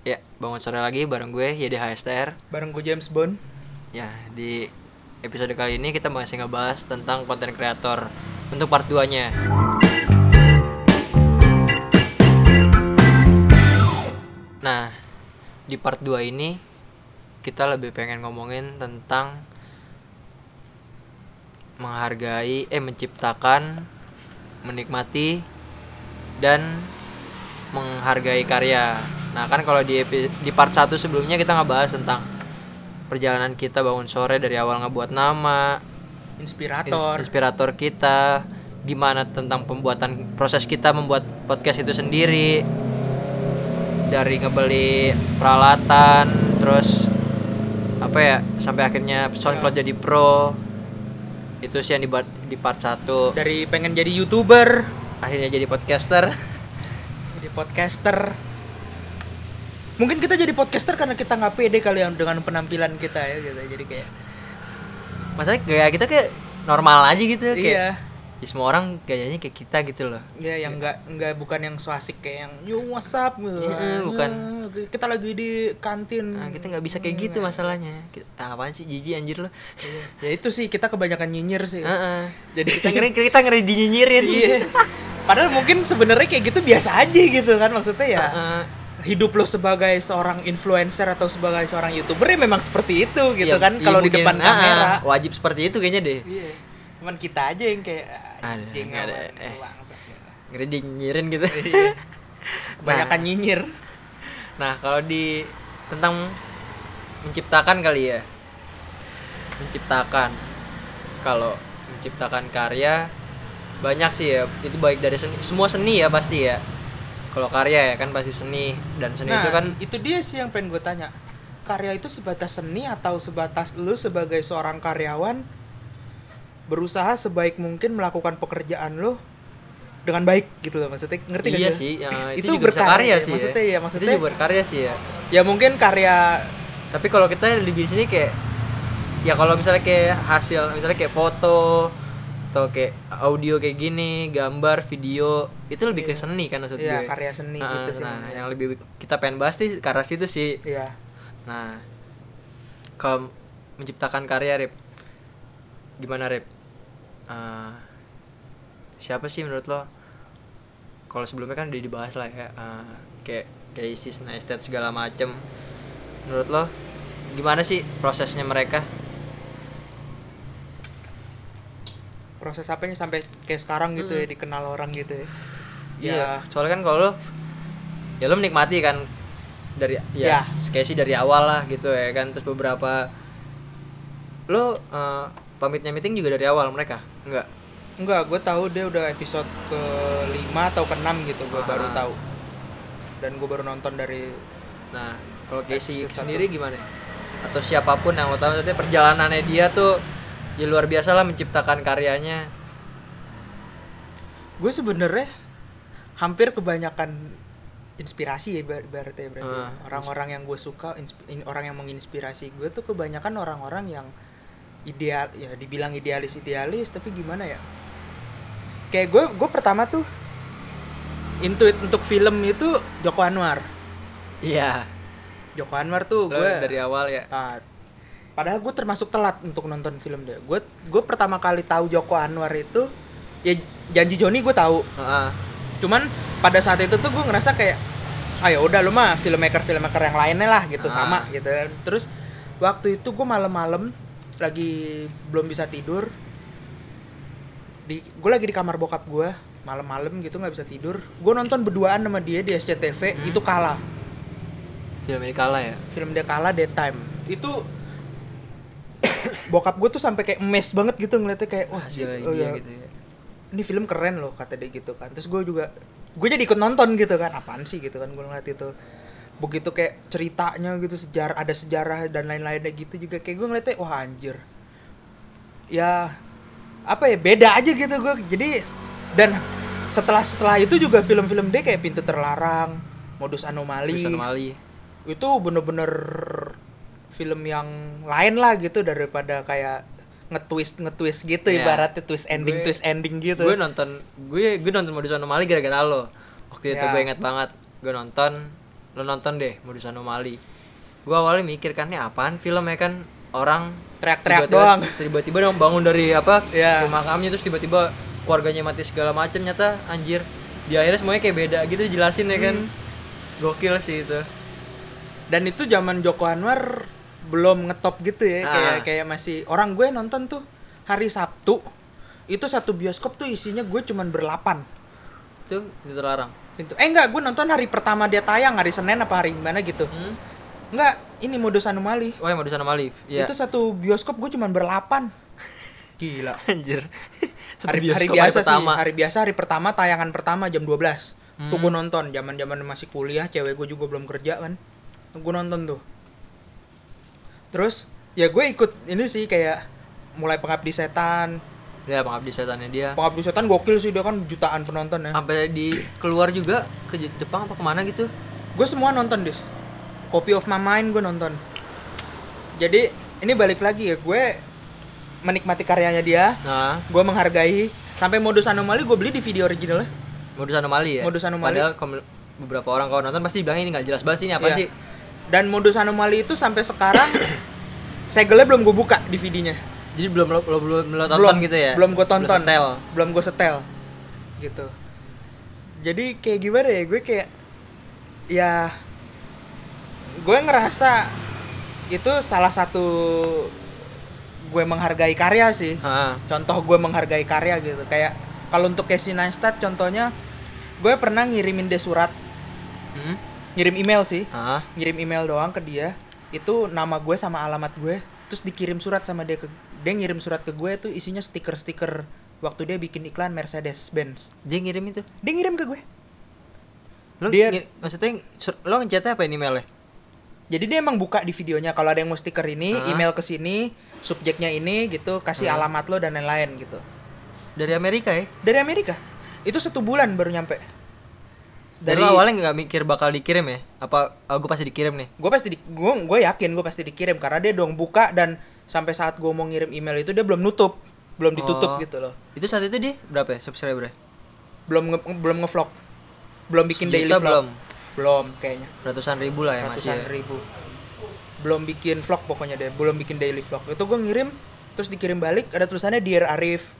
Ya, bangun sore lagi bareng gue Yedi HSTR. Bareng gue James Bond. Ya, di episode kali ini kita masih ngebahas tentang konten kreator untuk part 2-nya. Nah, di part 2 ini kita lebih pengen ngomongin tentang menghargai eh menciptakan, menikmati dan menghargai karya. Nah, kan kalau di di part 1 sebelumnya kita ngebahas tentang perjalanan kita bangun sore dari awal ngebuat nama, ins- Inspirator. inspirator kita, gimana tentang pembuatan proses kita membuat podcast itu sendiri. Dari ngebeli peralatan, terus apa ya, sampai akhirnya SoundCloud jadi pro. Itu sih yang dibuat di part 1. Dari pengen jadi YouTuber, Akhirnya jadi podcaster. jadi podcaster. Mungkin kita jadi podcaster karena kita nggak pede kali yang dengan penampilan kita ya gitu. Jadi kayak Masalahnya gaya kita kayak normal aja gitu kayak iya. ya semua orang gayanya kayak kita gitu loh. Ya yang nggak nggak bukan yang so asik kayak yang yo WhatsApp gitu. Iya, bukan. Ya, Kita lagi di kantin. Nah, kita nggak bisa kayak gitu masalahnya. Kita, ah, apaan sih jijik anjir lo. Ya itu sih kita kebanyakan nyinyir sih. Heeh. Jadi kita ngeri kita ngeri dinyinyirin. Iya. Padahal mungkin sebenarnya kayak gitu biasa aja gitu kan maksudnya ya. Heeh. Hidup lo sebagai seorang influencer atau sebagai seorang youtuber ya memang seperti itu gitu Iya, kan iya, kalau di depan ah, kamera wajib seperti itu kayaknya deh. iya cuman kita aja yang kayak Ada, anjing ada, eh. gitu. Ngeri dinyinyirin gitu. Iya. kebanyakan Nah. nyinyir Nah, kalau di tentang menciptakan kali ya. Menciptakan. Kalau menciptakan karya banyak sih ya. Itu baik dari seni, semua seni ya pasti ya. Kalau karya ya kan pasti seni dan seni nah itu kan itu dia sih yang pengen gue tanya karya itu sebatas seni atau sebatas lu sebagai seorang karyawan berusaha sebaik mungkin melakukan pekerjaan lo dengan baik gitu loh maksudnya ngerti gak iya sih? sih, ya, itu, Itu juga berkarya karya ya, sih. maksudnya ya, maksudnya- itu juga berkarya sih ya. ya mungkin karya Tapi kalau kita lebih di sini kayak ya kalau misalnya kayak hasil misalnya kayak foto atau kayak audio kayak gini, gambar, video, itu lebih ke Iya. seni kan maksud Iya, gue. karya seni Nah, gitu sih Nah, namanya. yang lebih kita pengen bahas sih ke arah situ sih. iya Nah, kalau menciptakan karya, Rip, gimana, Rip? Eh, siapa sih menurut lo? Kalau sebelumnya kan udah dibahas lah ya, eh, kayak kayak Isis, Neistat segala macem. Menurut lo, gimana sih prosesnya mereka? Proses apanya sampai kayak sekarang gitu ya dikenal orang gitu ya Iya, soalnya kan kalau ya lo menikmati kan dari ya, Ya. kayak sih dari awal lah gitu ya kan, terus beberapa lo eh, pamitnya meeting juga dari awal mereka, enggak? enggak gue tahu dia udah episode ke 5 atau ke 6 gitu gue baru Ah. tahu dan gue baru nonton dari Nah, kalau Casey sendiri gimana? Atau siapa pun yang lo tahu maksudnya perjalanannya dia tuh ya luar biasa lah menciptakan karyanya. gue sebenarnya hampir kebanyakan inspirasi ya bar- berarti ya berarti orang-orang yang gue suka orang yang menginspirasi gue tuh kebanyakan orang-orang yang ideal ya dibilang idealis idealis tapi gimana ya kayak gue gue pertama tuh intuit untuk film itu Joko Anwar Iya. Joko Anwar tuh gue dari awal ya. Ah, padahal gue termasuk telat untuk nonton film dia. Gue gue pertama kali tahu Joko Anwar itu ya janji Joni gue tahu. Heeh. Cuman pada saat itu tuh gue ngerasa kayak ayo udah lu mah filmmaker filmmaker yang lainnya lah gitu Ah. sama gitu. Terus waktu itu gue malam-malam lagi belum bisa tidur di gue lagi di kamar bokap gue malam-malam gitu nggak bisa tidur gue nonton berduaan sama dia di SCTV Hmm. itu kalah Film ini kalah ya. film dia kalah daytime itu bokap gue tuh sampai kayak mes banget gitu ngeliatnya kayak wah gitu, oh ya, gitu ya. ini film keren loh kata dia gitu kan. Terus gue juga gue jadi ikut nonton gitu kan apaan sih? gitu kan gue ngeliat itu. Begitu kayak ceritanya gitu sejarah ada sejarah dan lain-lainnya gitu juga kayak gue ngeliatnya wah anjir. Ya apa ya beda aja gitu gue jadi dan setelah setelah itu juga film-film dia kayak pintu terlarang modus anomali. Terus anomali. itu bener-bener film yang lain lah gitu daripada kayak nge-twist nge-twist gitu Iya. ibaratnya twist ending Gue- twist ending gitu. Gue nonton gue gue nonton modus anomali gara-gara lo. Waktu itu Ya. gue ingat banget gue nonton lo nonton deh modus anomali gue awalnya mikir kan ini apaan film ya kan orang Teriak-teriak doang. tiba-tiba dong bangun dari apa Iya. rumah kami terus tiba-tiba keluarganya mati segala macam nyata anjir di akhirnya semuanya kayak beda gitu dijelasin ya kan Hmm. gokil sih itu dan itu zaman Joko Anwar belum ngetop gitu ya Ah. kayak kayak masih orang gue nonton tuh hari Sabtu itu satu bioskop tuh isinya gue cuman berlapan. Itu itu terlarang? Gitu eh enggak gue nonton hari pertama dia tayang hari Senin apa hari gimana gitu. Hmm? enggak ini modus anomali. Oh yang modus anomali iya. Itu satu bioskop gue cuman berlapan. Gila. Anjir. Hari, hari biasa pertama. sih hari biasa hari pertama tayangan pertama jam 12 tuh Hmm. gue nonton zaman zaman masih kuliah cewek gue juga belum kerja kan. Gue nonton tuh terus ya gue ikut ini sih kayak mulai pengabdi setan. Ya pengabdi setannya dia. Pengabdi setan gokil sih dia kan jutaan penonton ya. Sampai di keluar juga ke Jepang apa ke mana gitu? Gue semua nonton dis. Copy of my mind gue nonton. Jadi ini balik lagi ya gue menikmati karyanya dia. Nah. Gue menghargai. Sampai modus anomali gue beli di video originalnya. Modus anomali ya? Modus anomali. padahal beberapa orang kalau nonton pasti bilang ini nggak jelas banget sih ini apa Iya. sih dan modus anomali itu sampai sekarang segelnya belum gue buka DVD-nya jadi belum lo, lo- belum lo tonton gitu ya? Belum gue tonton. setel. belum gue setel gitu. Jadi kayak gimana ya gue kayak ya gue ngerasa itu salah satu gue menghargai karya sih. Ah, contoh gue menghargai karya gitu. Kayak kalau untuk Casey Neistat contohnya gue pernah ngirimin dia surat. Hmm? Ngirim email sih. Ah, ngirim email doang ke dia. Itu nama gue sama alamat gue. Terus dikirim surat sama dia ke dia ngirim surat ke gue tuh isinya stiker-stiker waktu dia bikin iklan Mercedes Benz dia ngirim itu? Dia ngirim ke gue. Lo Dia- ngir- maksudnya lo ngecatnya apa ini emailnya? Jadi dia emang buka di videonya. Kalau ada yang mau stiker ini Hah? email ke sini subjeknya ini gitu kasih Hmm. alamat lo dan lain-lain gitu. Dari Amerika ya? Dari Amerika. Itu satu bulan baru nyampe dari lo awalnya nggak mikir bakal dikirim ya? Apa oh, gue pasti dikirim nih? Gue pasti di, gue gue yakin gue pasti dikirim karena dia dong buka dan sampai saat gue mau ngirim email itu dia belum nutup belum ditutup Oh. gitu loh. Itu saat itu dia berapa ya subscriber belum nge, belum ngevlog. Belum bikin Sejuta daily vlog. belum? Belum kayaknya. Ratusan ribu lah ya masih ratusan ya. ribu. Belum bikin vlog pokoknya deh belum bikin daily vlog. Itu gue ngirim terus dikirim balik ada tulisannya dear Arif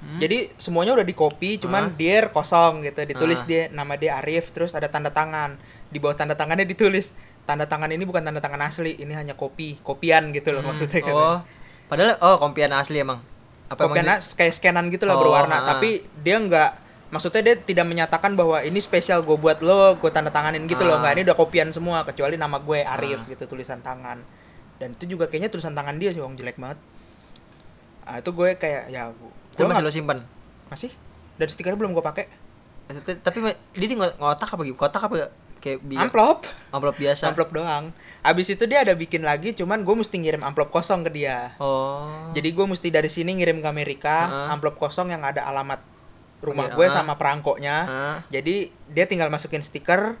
Hmm? jadi semuanya udah di copy cuman Ah. dear kosong gitu ditulis Ah. dia nama dia Arif terus ada tanda tangan di bawah tanda tangannya ditulis tanda tangan ini bukan tanda tangan asli ini hanya copy kopian gitu loh Hmm, maksudnya kan oh padahal oh kompian asli emang apa kopian emang as- kayak scanan gitu lah Oh, berwarna ah. tapi dia nggak maksudnya dia tidak menyatakan bahwa ini spesial gue buat lo gue tanda tanganin gitu loh Ah. nggak ini udah kopian semua kecuali nama gue Arif Ah. gitu tulisan tangan dan itu juga kayaknya tulisan tangan dia sih wong jelek banget ah itu gue kayak ya itu masih lo simpan? Masih. Dan stikernya belum gue pakai. Maksudnya, tapi dia di ngo- ngotak apa gitu? Kotak apa kayak amplop. Amplop biasa. Amplop doang. Abis itu dia ada bikin lagi cuman gue mesti ngirim amplop kosong ke dia. Oh. Jadi gue mesti dari sini ngirim ke Amerika amplop kosong yang ada alamat rumah Oke, gue sama perangkoknya. Jadi dia tinggal masukin stiker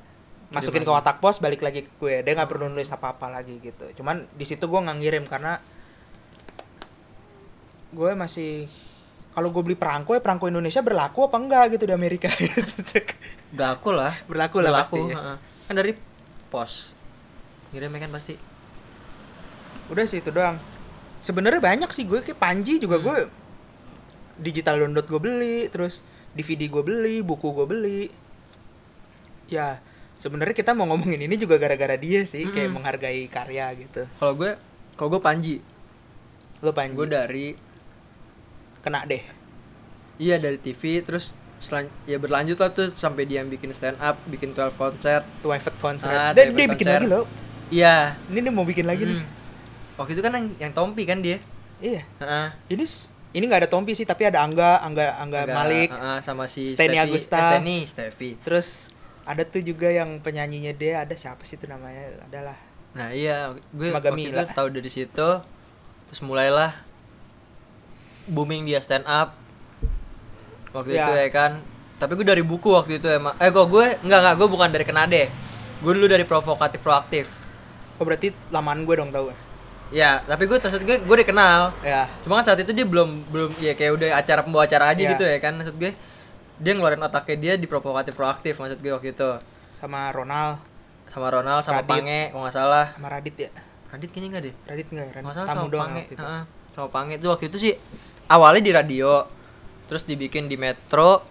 masukin ke kotak pos balik lagi ke gue. Dia nggak perlu nulis apa apa lagi gitu. Cuman di situ gue nggak ngirim karena gue masih kalau gue beli perangko ya perangko Indonesia berlaku apa enggak gitu di Amerika? Berlaku lah. Berlaku lah pasti. ya. kan dari pos. Ngirimnya kan pasti. Udah sih itu doang. Sebenarnya banyak sih gue kayak Panji juga Hmm. gue digital download gue beli terus DVD gue beli buku gue beli. Ya sebenarnya kita mau ngomongin ini juga gara-gara dia sih kayak Mm-mm. menghargai karya gitu. Kalau gue kalau gue Panji. Lo Panji? Gue dari kena deh. Iya dari TV terus selan ya berlanjut lah tuh sampai dia yang bikin stand up bikin 12 konser Private Concert. Ah, dia, Private dia bikin Concert. lagi loh iya. Ini dia mau bikin lagi nih. Hmm. waktu itu kan yang, yang Tompi kan dia? Iya. Heeh. ini ini nggak ada Tompi sih tapi ada Angga Angga Angga Agak, Malik heeh, sama si Steny Steffi- Agusta. eh, Steny Steffi. Terus ada tuh juga yang penyanyinya dia ada siapa sih itu namanya? Adalah nah iya gue Magami waktu itu tahu dari situ terus mulailah booming dia stand up. Waktu Ya. itu ya kan. Tapi gue dari buku waktu itu emang. Eh kok gue enggak enggak gue bukan dari Kenade gue dulu dari provokatif proaktif. Oh berarti lamaan gue dong tahu ya tapi gue maksud gue gue dikenal. Ya cuma kan saat itu dia belum belum ya kayak udah acara pembawa acara aja Iya. gitu ya kan maksud gue. Dia ngeluarin otaknya dia di provokatif proaktif maksud gue waktu itu. Sama Ronald. Sama Ronald sama Radit. Pange kalau nggak salah. Sama Radit ya? Radit kayaknya nggak deh. Radit enggak ya Radit nggak salah tamu sama doang Pange. waktu itu. Sama Pange. Itu waktu itu sih awalnya di radio terus dibikin di Metro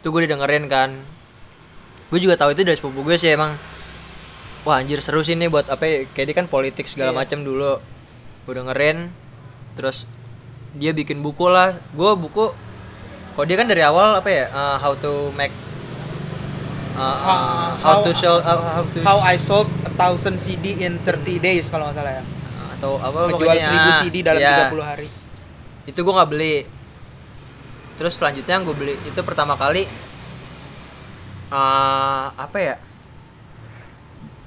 itu gue didengerin kan gue juga tahu itu dari sepupu gue sih emang wah anjir seru sih nih buat apa ya kayak dia kan politik segala Iya. macam dulu gue dengerin terus dia bikin buku lah gue buku kok dia kan dari awal apa ya uh, how to make uh, how, how- to sell uh, how to How I sold a thousand CD in 30 days kalau nggak salah ya. atau apa Menjual pokoknya, 1000 ah, CD dalam iya. 30 hari. Itu gue nggak beli. Terus selanjutnya yang gue beli itu pertama kali eh apa ya?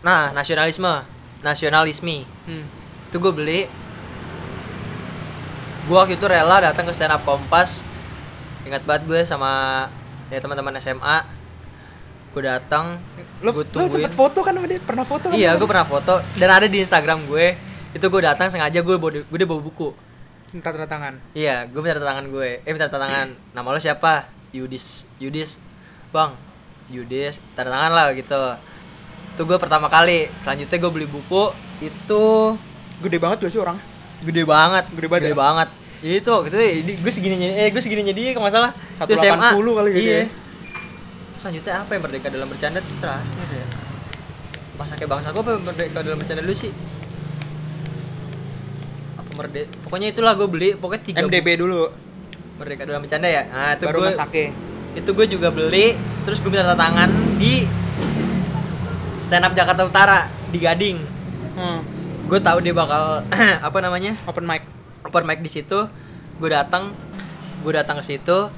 Nah nasionalisme. Nasionalisme. Hmm. itu gue beli. Gue waktu itu rela datang ke stand up kompas. Ingat banget gue sama ya teman-teman SMA gue datang Lo, gue lo sempet foto kan sama dia? Pernah foto kan? iya gue pernah foto. Dan ada di Instagram gue. Itu gue datang sengaja gue bawa gue udah bawa buku? Minta tanda tangan. Iya, gue minta tanda tangan gue. Eh minta tanda tangan. Nama lo siapa? Yudis. Yudis. Bang, Yudis, tanda tangan lah gitu. Itu gue pertama kali. Selanjutnya gue beli buku itu Gede banget gak sih orang? gede banget. Gede banget Gede ya? banget. Itu gitu gue segininya eh gue segininya dia kalau nggak salah. Itu 180 kali gede Iya. ya? Selanjutnya apa yang merdeka dalam bercanda terakhir ya? Masa kayak bangsa gue apa yang merdeka dalam bercanda dulu sih? Merdeka? Pokoknya itulah gue beli. Pokoknya tiga. MDB dulu. Merdeka dalam bercanda ya nah itu Baru Masake. itu gue juga beli terus gue minta tangan di stand up Jakarta Utara di Gading Hmm. gue tahu dia bakal apa namanya Open mic. open mic di situ gue datang gue datang ke situ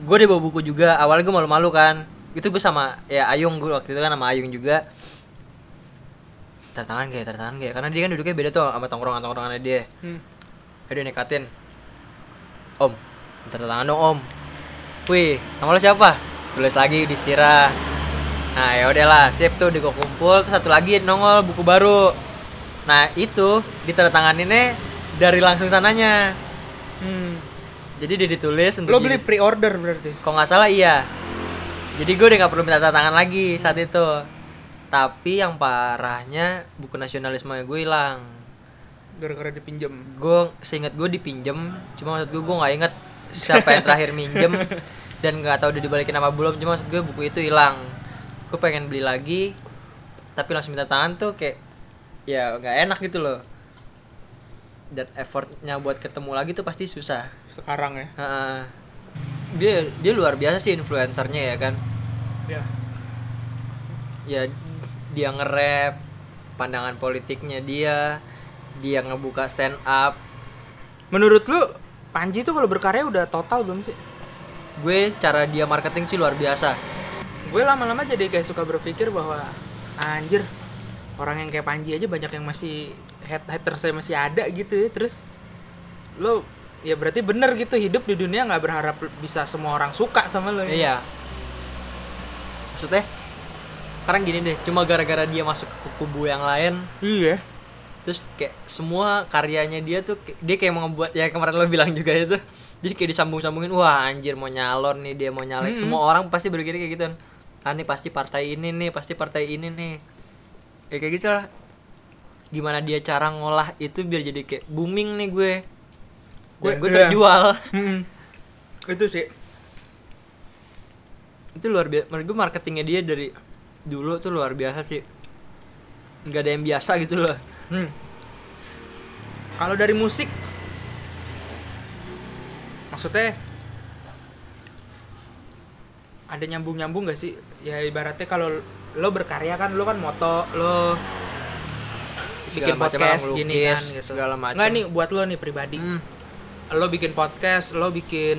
gue udah bawa buku juga awalnya gue malu-malu kan itu gue sama ya Ayung gue waktu itu kan sama Ayung juga tanda tangan kayak tanda tangan kayak. Karena dia kan duduknya beda tuh sama tongkrongan tongkrongannya dia. Hmm. Dia nekatin. Om Minta tangan dong om. Wih Nama lo siapa? Tulis lagi di Stira Nah ya udahlah Sip tuh di kumpul. Terus satu lagi nongol buku baru. Nah itu Ditandatanganinnya Dari langsung sananya. Hmm. Jadi dia ditulis untuk Lo beli jadi- pre-order berarti. Kalau nggak salah iya. Jadi gue udah nggak perlu minta tanda tangan lagi saat itu Tapi yang parahnya Buku nasionalisme gue hilang Gara-gara dipinjem. gue seingat gue dipinjem cuma maksud gue gue nggak inget siapa yang terakhir minjem dan nggak tahu udah dibalikin apa belum cuma maksud gue buku itu hilang gue pengen beli lagi tapi langsung minta tangan tuh kayak ya nggak enak gitu loh dan effortnya buat ketemu lagi tuh pasti susah Sekarang ya. Heeh. dia dia luar biasa sih influencernya ya kan Ya. ya dia nge-rap pandangan politiknya dia dia ngebuka stand up Menurut lu Panji tuh kalau berkarya udah total belum sih? gue cara dia marketing sih luar biasa. Gue lama-lama jadi kayak suka berpikir bahwa anjir orang yang kayak Panji aja banyak yang masih head hatersnya masih ada gitu ya terus? Lo ya berarti bener gitu hidup di dunia nggak berharap bisa semua orang suka sama lo ya. iya. Maksudnya sekarang gini deh cuma gara-gara dia masuk ke kubu yang lain Iya. terus kayak semua karyanya dia tuh dia kayak mau ngebuat ya kemarin lo bilang juga itu jadi kayak disambung-sambungin wah anjir mau nyalon nih dia mau nyalek Mm-mm. semua orang pasti berpikir kayak gitu kan ah nih pasti partai ini nih pasti partai ini nih ya kayak gitu lah gimana dia cara ngolah itu biar jadi kayak booming nih gue gue Ya, gue iya. terjual Mm-mm. Itu sih. itu luar biasa menurut gue marketingnya dia dari dulu tuh luar biasa sih nggak ada yang biasa gitu loh Hmm. Kalau dari musik maksudnya ada nyambung-nyambung gak sih? Ya ibaratnya kalau lo berkarya kan lo kan moto lo bikin Segala podcast orang gini kan gitu. segala macam. Nggak nih buat lo nih pribadi. Hmm. Lo bikin podcast, lo bikin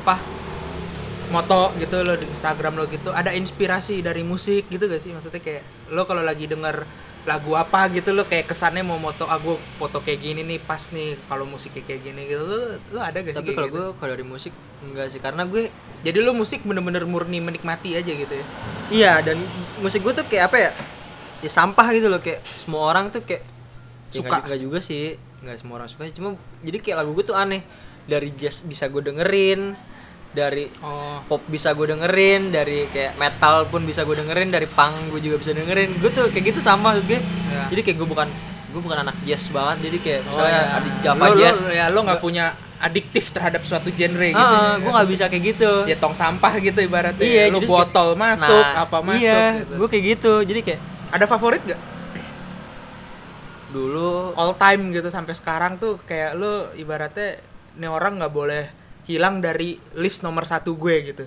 apa? Moto gitu lo di Instagram lo gitu. Ada inspirasi dari musik gitu gak sih? Maksudnya kayak lo kalau lagi denger lagu apa gitu lo kayak kesannya mau moto ah gue foto kayak gini nih pas nih kalau musiknya kayak gini gitu lo, lo ada gak sih tapi kalau gitu? gue kalau dari musik enggak sih karena gue jadi lo musik bener-bener murni menikmati aja gitu ya iya dan musik gue tuh kayak apa ya ya sampah gitu loh kayak semua orang tuh kayak ya Suka. nggak- nggak juga sih nggak semua orang suka cuma jadi kayak lagu gue tuh aneh dari jazz bisa gue dengerin dari oh. pop bisa gue dengerin dari kayak metal pun bisa gue dengerin dari punk gue juga bisa dengerin. Gue tuh kayak gitu sama gue. Ya. jadi kayak gue bukan gue bukan anak jazz banget. Jadi kayak Oh, misalnya ya. ada Java lo, jazz. lo, ya lo nggak punya adiktif terhadap suatu genre gitu Ah, ya. gue nggak bisa kayak gitu. Ya tong sampah gitu ibaratnya. Iya, lo jadi botol kayak- masuk Nah, apa masuk iya gitu. gue kayak gitu. Jadi kayak ada favorit gak dulu all time gitu sampai sekarang tuh kayak lo ibaratnya ini orang nggak boleh hilang dari list nomor satu gue gitu.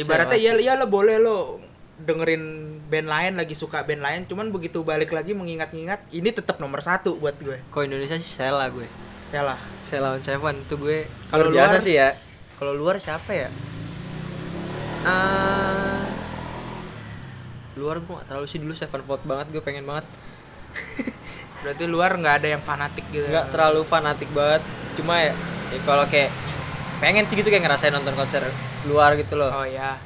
Ibaratnya ya ya lo boleh lo dengerin band lain lagi suka band lain cuman begitu balik lagi mengingat-ingat ini tetap nomor satu buat gue. Kalau Indonesia sih Sela gue. Salah Sela on Seven tuh gue Kalau biasa luar? sih ya. Kalau luar siapa ya? Ah, luar gue gak terlalu sih dulu Seven Vote banget gue pengen banget. Berarti luar nggak ada yang fanatik gitu nggak terlalu fanatik banget. Cuma ya, ya kalau kayak pengen sih gitu kayak ngerasain nonton konser luar gitu loh. Oh ya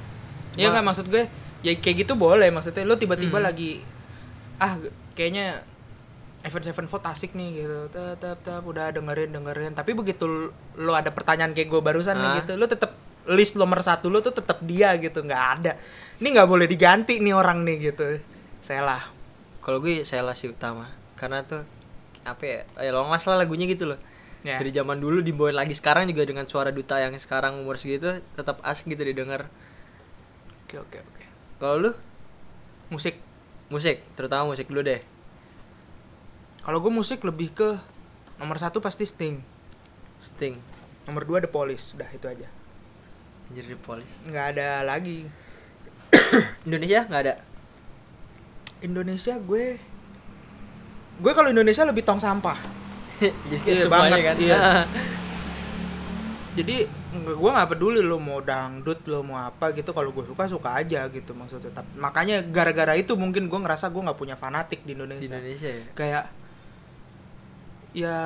ya Ma- nggak maksud gue ya kayak gitu boleh. Maksudnya lo tiba-tiba Hmm. lagi ah kayaknya Event Seven Vote asik nih gitu. Tep tep udah dengerin dengerin. Tapi begitu lo ada pertanyaan kayak gue barusan nih gitu lo tetap list nomor satu lo tuh tetap dia gitu nggak ada. Ini nggak boleh diganti nih orang nih gitu. Saya lah. Kalau gue Sela sih utama. Karena tuh apa ya ya long last lah lagunya gitu loh ya. Dari zaman dulu dibawain lagi. Sekarang juga dengan suara duta yang sekarang umur segitu tetap asik gitu didengar. Oke oke oke. Kalau lu? Musik. Musik. Terutama musik dulu deh. Kalau gue musik lebih ke nomor satu pasti Sting. Sting. Nomor dua The Police. Udah itu aja. Anjir di polis nggak ada lagi. Indonesia nggak ada? Indonesia gue gue kalau Indonesia lebih tong sampah jadi Iya, banget, kan. iya. jadi gue nggak peduli lo mau dangdut lo mau apa gitu kalau gue suka suka aja gitu maksudnya. Tapi- makanya gara-gara itu mungkin gue ngerasa gue nggak punya fanatik di di Indonesia Indonesia ya? Kayak ya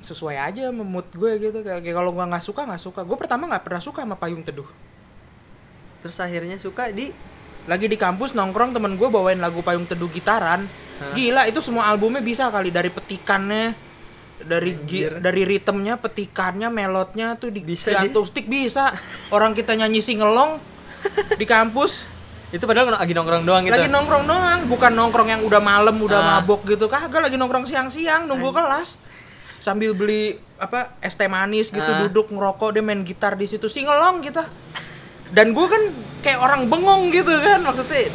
sesuai aja sama mood gue gitu. Kayak, kayak kalau gue nggak suka nggak suka. Gue pertama nggak pernah suka sama payung teduh. Terus akhirnya suka di? Lagi di kampus nongkrong temen gue bawain lagu payung teduh gitaran. Hah? gila itu semua albumnya bisa kali dari petikannya dari gi- dari ritmenya petikannya melodnya tuh di Bisa dia. akustik bisa. Orang kita nyanyi singelong di kampus. Itu padahal lagi nongkrong doang gitu. Lagi nongkrong doang bukan nongkrong yang udah malam udah Ah. mabok gitu. Kagak lagi nongkrong siang-siang nunggu kelas. Sambil beli apa es teh manis gitu Ah. duduk ngerokok dia main gitar di situ. Singelong kita. Dan gue kan kayak orang bengong gitu kan. Maksudnya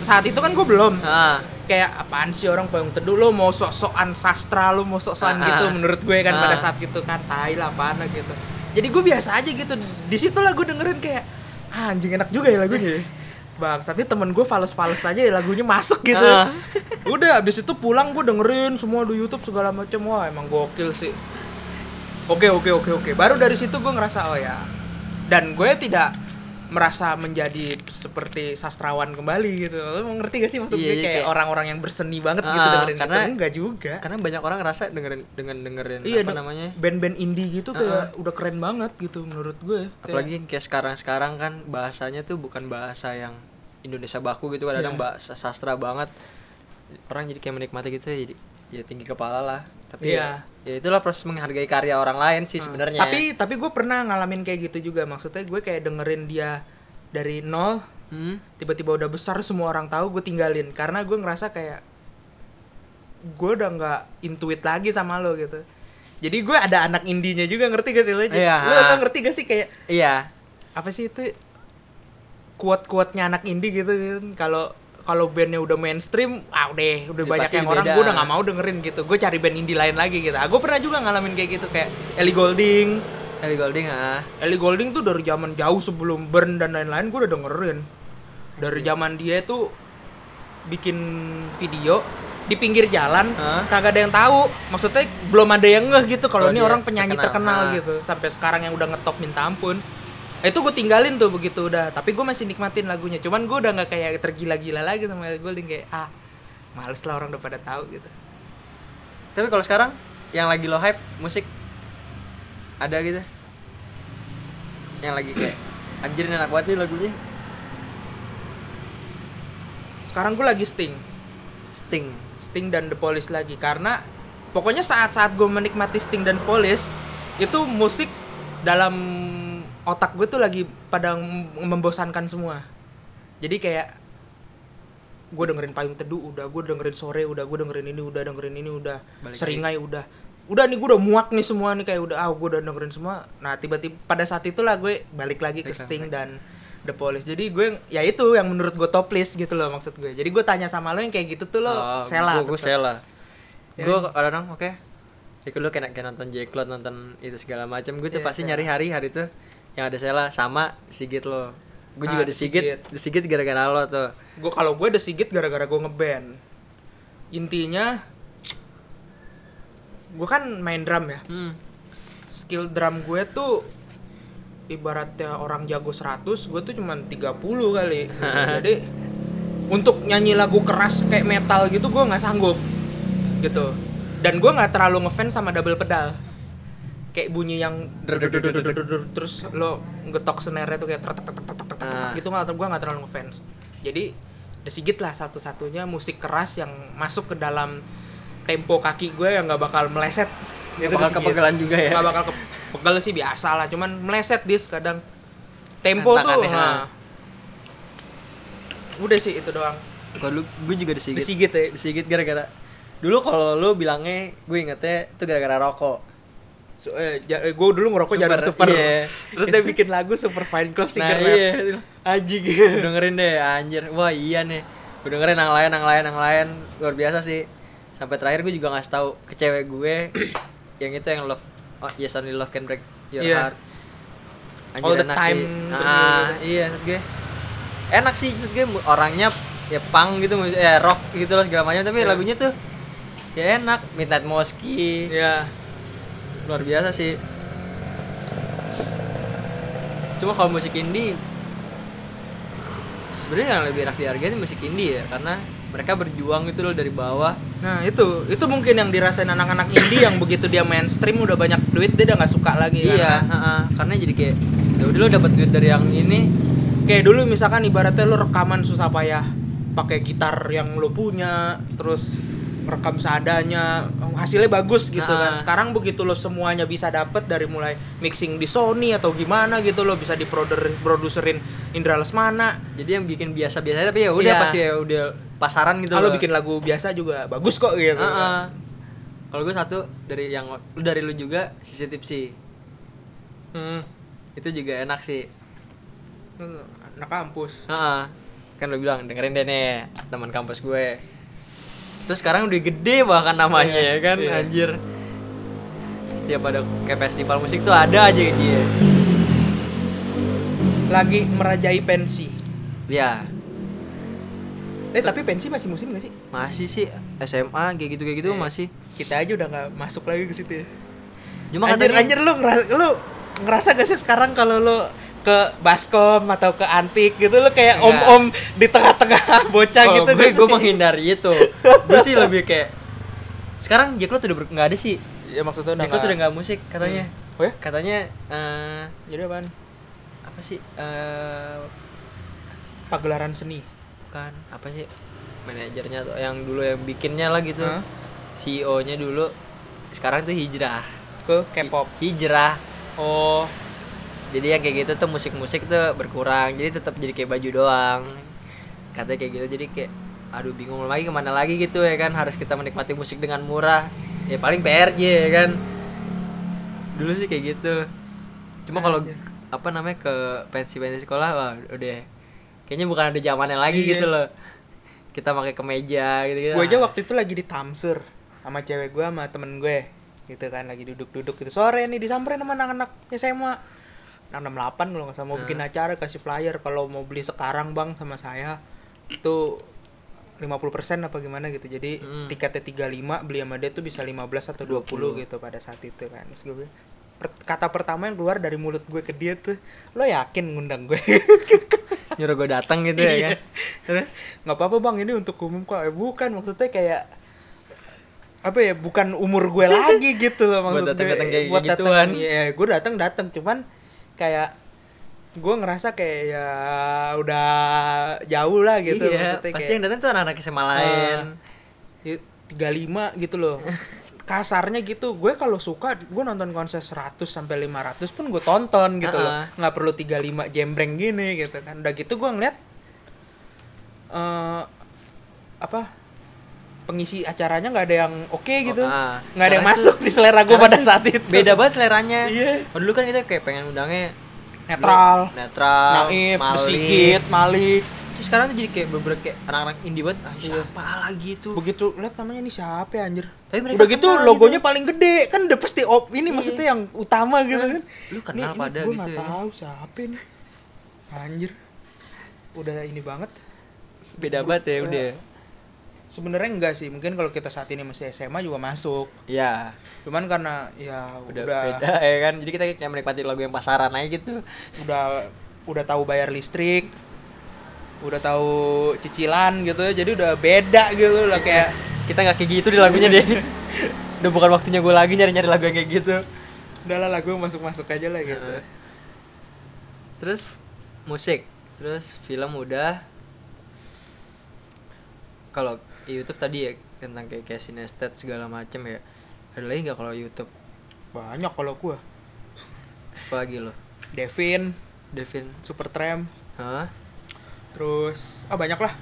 saat itu kan gue belum. Ah kayak apaan sih orang payung teduh? Lo mau sok-sokan sastra lo mau sok-sokan Ah, gitu ah. menurut gue kan Ah. pada saat gitu kan. Tai lah apaan gitu. Jadi gue biasa aja gitu. Di situ lah gue dengerin kayak ah, anjing enak juga ya lagunya ya." bang tapi temen gue fals-fals aja ya lagunya masuk gitu. Ah. udah abis itu pulang gue dengerin semua di YouTube segala macam wah emang gokil sih. Oke oke oke oke. Baru dari situ gue ngerasa oh ya. Dan gue tidak merasa menjadi seperti sastrawan kembali gitu. Lo mau ngerti gak sih maksud Iya, gue? iya, kayak kayak- orang-orang yang berseni banget gitu Ah, dengerin karena- itu enggak juga. karena banyak orang ngerasa dengerin dengan dengerin iya apa namanya? band-band indie gitu kayak udah keren banget gitu menurut gue. Kayak- apalagi kayak sekarang sekarang kan bahasanya tuh bukan bahasa yang Indonesia baku gitu kadang-kadang Iya. bahasa sastra banget. Orang jadi kayak menikmati gitu ya jadi ya tinggi kepala lah tapi Iya. ya, ya itulah proses menghargai karya orang lain sih sebenarnya. Tapi tapi gue pernah ngalamin kayak gitu juga. Maksudnya gue kayak dengerin dia dari nol hmm? tiba-tiba udah besar semua orang tahu gue tinggalin. Karena gue ngerasa kayak gue udah nggak intuit lagi sama lo gitu. Jadi gue ada anak indinya juga ngerti gak sih lo Iya. lo, lo ngerti gak sih kayak iya. apa sih itu kuat kuatnya anak indie gitu kan kalau kalau bandnya udah mainstream ah udah udah Ya, banyak yang orang gue udah nggak mau dengerin gitu. Gue cari band indie lain lagi gitu. Ah, gue pernah juga ngalamin kayak gitu kayak Ellie Golding. Ellie Golding ah. Ellie Golding tuh dari zaman jauh sebelum Burn dan lain-lain gue udah dengerin. Dari zaman dia tuh bikin video di pinggir jalan Hah? kagak ada yang tahu. Maksudnya belum ada yang ngeh gitu kalau ini orang penyanyi terkenal, terkenal. Ah. gitu. Sampai sekarang yang udah ngetop minta ampun itu gue tinggalin tuh begitu udah tapi gue masih nikmatin lagunya. Cuman gue udah nggak kayak tergila-gila lagi sama Ellie Goulding kayak ah males lah orang udah pada tahu gitu. Tapi kalau sekarang yang lagi lo hype musik. Ada gitu. Yang lagi kayak anjir enak banget nih lagunya. Sekarang gue lagi Sting. Sting. Sting dan The Police lagi karena pokoknya saat-saat gue menikmati Sting dan Police itu musik dalam otak gue tuh lagi pada mem- membosankan semua. Jadi kayak gue dengerin payung teduh udah gue dengerin sore udah gue dengerin ini udah dengerin ini udah Balik seringai udah. Udah nih gue udah muak nih semua nih kayak udah ah gue udah dengerin semua. Nah tiba-tiba pada saat itulah gue balik lagi ke Sting dan The Police. Jadi gue ya itu yang menurut gue top list gitu loh maksud gue. Jadi gue tanya sama lo yang kayak gitu tuh lo Oh, Sela gue tetep. Sela. Ya. gue kadang oke. Ya lu kayak, kayak nonton J Cloud nonton itu segala macam gue tuh Iya, pasti Sela. nyari hari hari tuh yang ada Sela sama Sigit lo. Gue Ah, juga The di Sigit. Di Sigit gara-gara lo tuh. Gue kalau gue The Sigit gara-gara gue ngeband. Intinya gue kan main drum ya. Hmm. skill drum gue tuh ibaratnya orang jago 100 gue tuh cuman 30 kali. Jadi untuk nyanyi lagu keras kayak metal gitu gue nggak sanggup. Gitu. Dan gue nggak terlalu ngefans sama double pedal kayak bunyi yang terus lo ngetok snare tuh kayak gitu nggak gue nggak terlalu ngefans jadi The Sigit lah satu-satunya musik keras yang masuk ke dalam tempo kaki gue yang nggak bakal meleset. Nggak bakal The kepegelan juga ya? nggak bakal kepegel sih biasa lah cuman meleset dis kadang. Tempo tuh nah. udah sih itu doang. Kalau gue juga The Sigit Sigit ya? Sigit gara-gara. Dulu kalau lu bilangnya gue ingetnya itu gara-gara rokok So, eh, ja- eh, gue dulu ngerokok Super, jarum super. iya. terus dia bikin lagu super fine club nah cigarette iya. anjing. Dengerin deh anjir. Wah iya nih. Gue dengerin yang lain yang lain yang lain. Luar biasa sih. Sampai terakhir gue juga ngasih tahu ke cewek gue yang itu yang love oh, yes only love can break your Iya. heart. All the enak time sih. gitu. ah iya gue. Enak sih gue. Orangnya ya punk gitu ya rock gitu loh segala macam. Tapi Iya. lagunya tuh ya enak. Midnight Mosque. Ya luar biasa sih. Cuma kalau musik indie sebenarnya yang lebih enak dihargai musik indie ya karena mereka berjuang gitu loh dari bawah. Nah itu itu mungkin yang dirasain anak-anak indie yang begitu dia mainstream udah banyak duit dia udah nggak suka lagi iya karena- heeh. karena jadi kayak ya udah lo dapat duit dari yang ini. Kayak dulu misalkan ibaratnya lu rekaman susah payah pakai gitar yang lu punya terus rekam seadanya hasilnya bagus gitu Nah. kan sekarang begitu lo semuanya bisa dapet dari mulai mixing di Sony atau gimana gitu lo bisa diproduserin Indra Lesmana jadi yang bikin biasa-biasa tapi ya udah Iya. pasti ya udah pasaran gitu kalau bikin lagu biasa juga bagus kok gitu Heeh. kalau gue satu dari yang lu dari lu juga sisi tipsi Hmm. itu juga enak sih anak kampus Heeh. kan lo bilang dengerin deh nih teman kampus gue terus sekarang udah gede bahkan namanya Iya, ya kan? iya. anjir. Setiap ada kayak festival musik tuh ada aja dia. Lagi merajai pensi. Ya eh tapi pensi masih musim gak sih? Masih sih. SMA kayak gitu kayak gitu Iya. masih. Kita aja udah nggak masuk lagi ke situ ya. Cuma anjir, katanya anjir lu ngerasa lu ngerasa gak sih sekarang kalau lu ke baskom atau ke antik gitu lu kayak Enggak. om-om di tengah-tengah bocah oh, gitu gue sih? gue menghindari itu. Gue sih lebih kayak sekarang Jack Lot udah ber- nggak ada sih. Ya maksudnya udah Jack Lot udah nggak musik katanya. Hmm. oh ya? Katanya eh jadi apaan? apa sih eh pagelaran seni. Bukan apa sih manajernya tuh yang dulu yang bikinnya lah gitu. Hah? CEO-nya dulu. Sekarang tuh hijrah. Ke K-pop. Hijrah. Oh jadi yang kayak gitu tuh musik-musik tuh berkurang. Jadi tetap jadi kayak baju doang. Katanya kayak gitu. Jadi kayak aduh bingung lagi ke mana lagi gitu ya kan. Harus kita menikmati musik dengan murah. Ya paling PRJ ya kan. Dulu sih kayak gitu. Cuma kalau apa namanya ke pensi-pensi sekolah wah udah kayaknya bukan ada zamannya lagi Iya. gitu loh. Kita pakai kemeja gitu gitu gue aja waktu itu lagi di Tamsur sama cewek gue sama temen gue. Gitu kan lagi duduk-duduk gitu. Sore nih disamperin sama anak-anak SMA anak 68 kalau nggak salah mau bikin Hmm. acara kasih flyer kalau mau beli sekarang bang sama saya itu 50% apa gimana gitu jadi Hmm. tiketnya 35 beli sama dia tuh bisa 15 atau 20, 20. gitu pada saat itu kan terus gue bilang, per- kata pertama yang keluar dari mulut gue ke dia tuh lo yakin ngundang gue nyuruh gue datang gitu ya Iya. kan terus nggak apa-apa bang ini untuk umum kok eh, bukan maksudnya kayak apa ya bukan umur gue lagi gitu loh Buat maksud datang-datang gue. kayak buat gituan. datang ya gue datang datang cuman kayak gue ngerasa kayak ya udah jauh lah gitu iya maksudnya pasti kayak yang datang tuh anak-anak SMA lain. tiga lima gitu loh. Kasarnya gitu gue kalau suka gue nonton konser 100 sampai 500 pun gue tonton gitu loh. Uh-uh. nggak perlu 35 jembreng gini gitu kan. Udah gitu gue ngeliat eh apa pengisi acaranya nggak ada yang oke gitu Oh, ah. nggak ada yang masuk di selera gue pada saat itu beda banget seleranya Iya. oh, dulu kan kita kayak pengen undangnya netral netral naif Malik. besikit malik terus sekarang tuh jadi kayak bener kayak anak-anak indie banget ah, Iya. siapa lagi tuh begitu lihat namanya ini siapa ya anjir Tapi mereka udah gitu logonya gitu. paling gede kan udah pasti op ini Iya. maksudnya yang utama gitu kan lu kenal pada gue gitu nggak ya. tahu siapa ini anjir udah ini banget beda banget ya Iya. udah sebenarnya enggak sih mungkin kalau kita saat ini masih SMA juga masuk. Ya cuman karena ya udah, udah beda ya kan? Jadi kita kayak menikmati lagu yang pasaran aja gitu. Udah udah tahu bayar listrik udah tahu cicilan gitu jadi udah beda gitu lah kayak kita nggak kayak gitu di lagunya deh. Udah bukan waktunya gue lagi nyari-nyari lagu yang kayak gitu. Udah lah lagu masuk masuk aja lah gitu. Terus musik. Terus film udah. Kalau YouTube tadi ya tentang kayak Casey Neistat segala macem ya. Ada lagi nggak kalau YouTube? Banyak kalau gua. Apalagi lo? Devin. Devin. Supertramp. Hah? terus ah banyak lah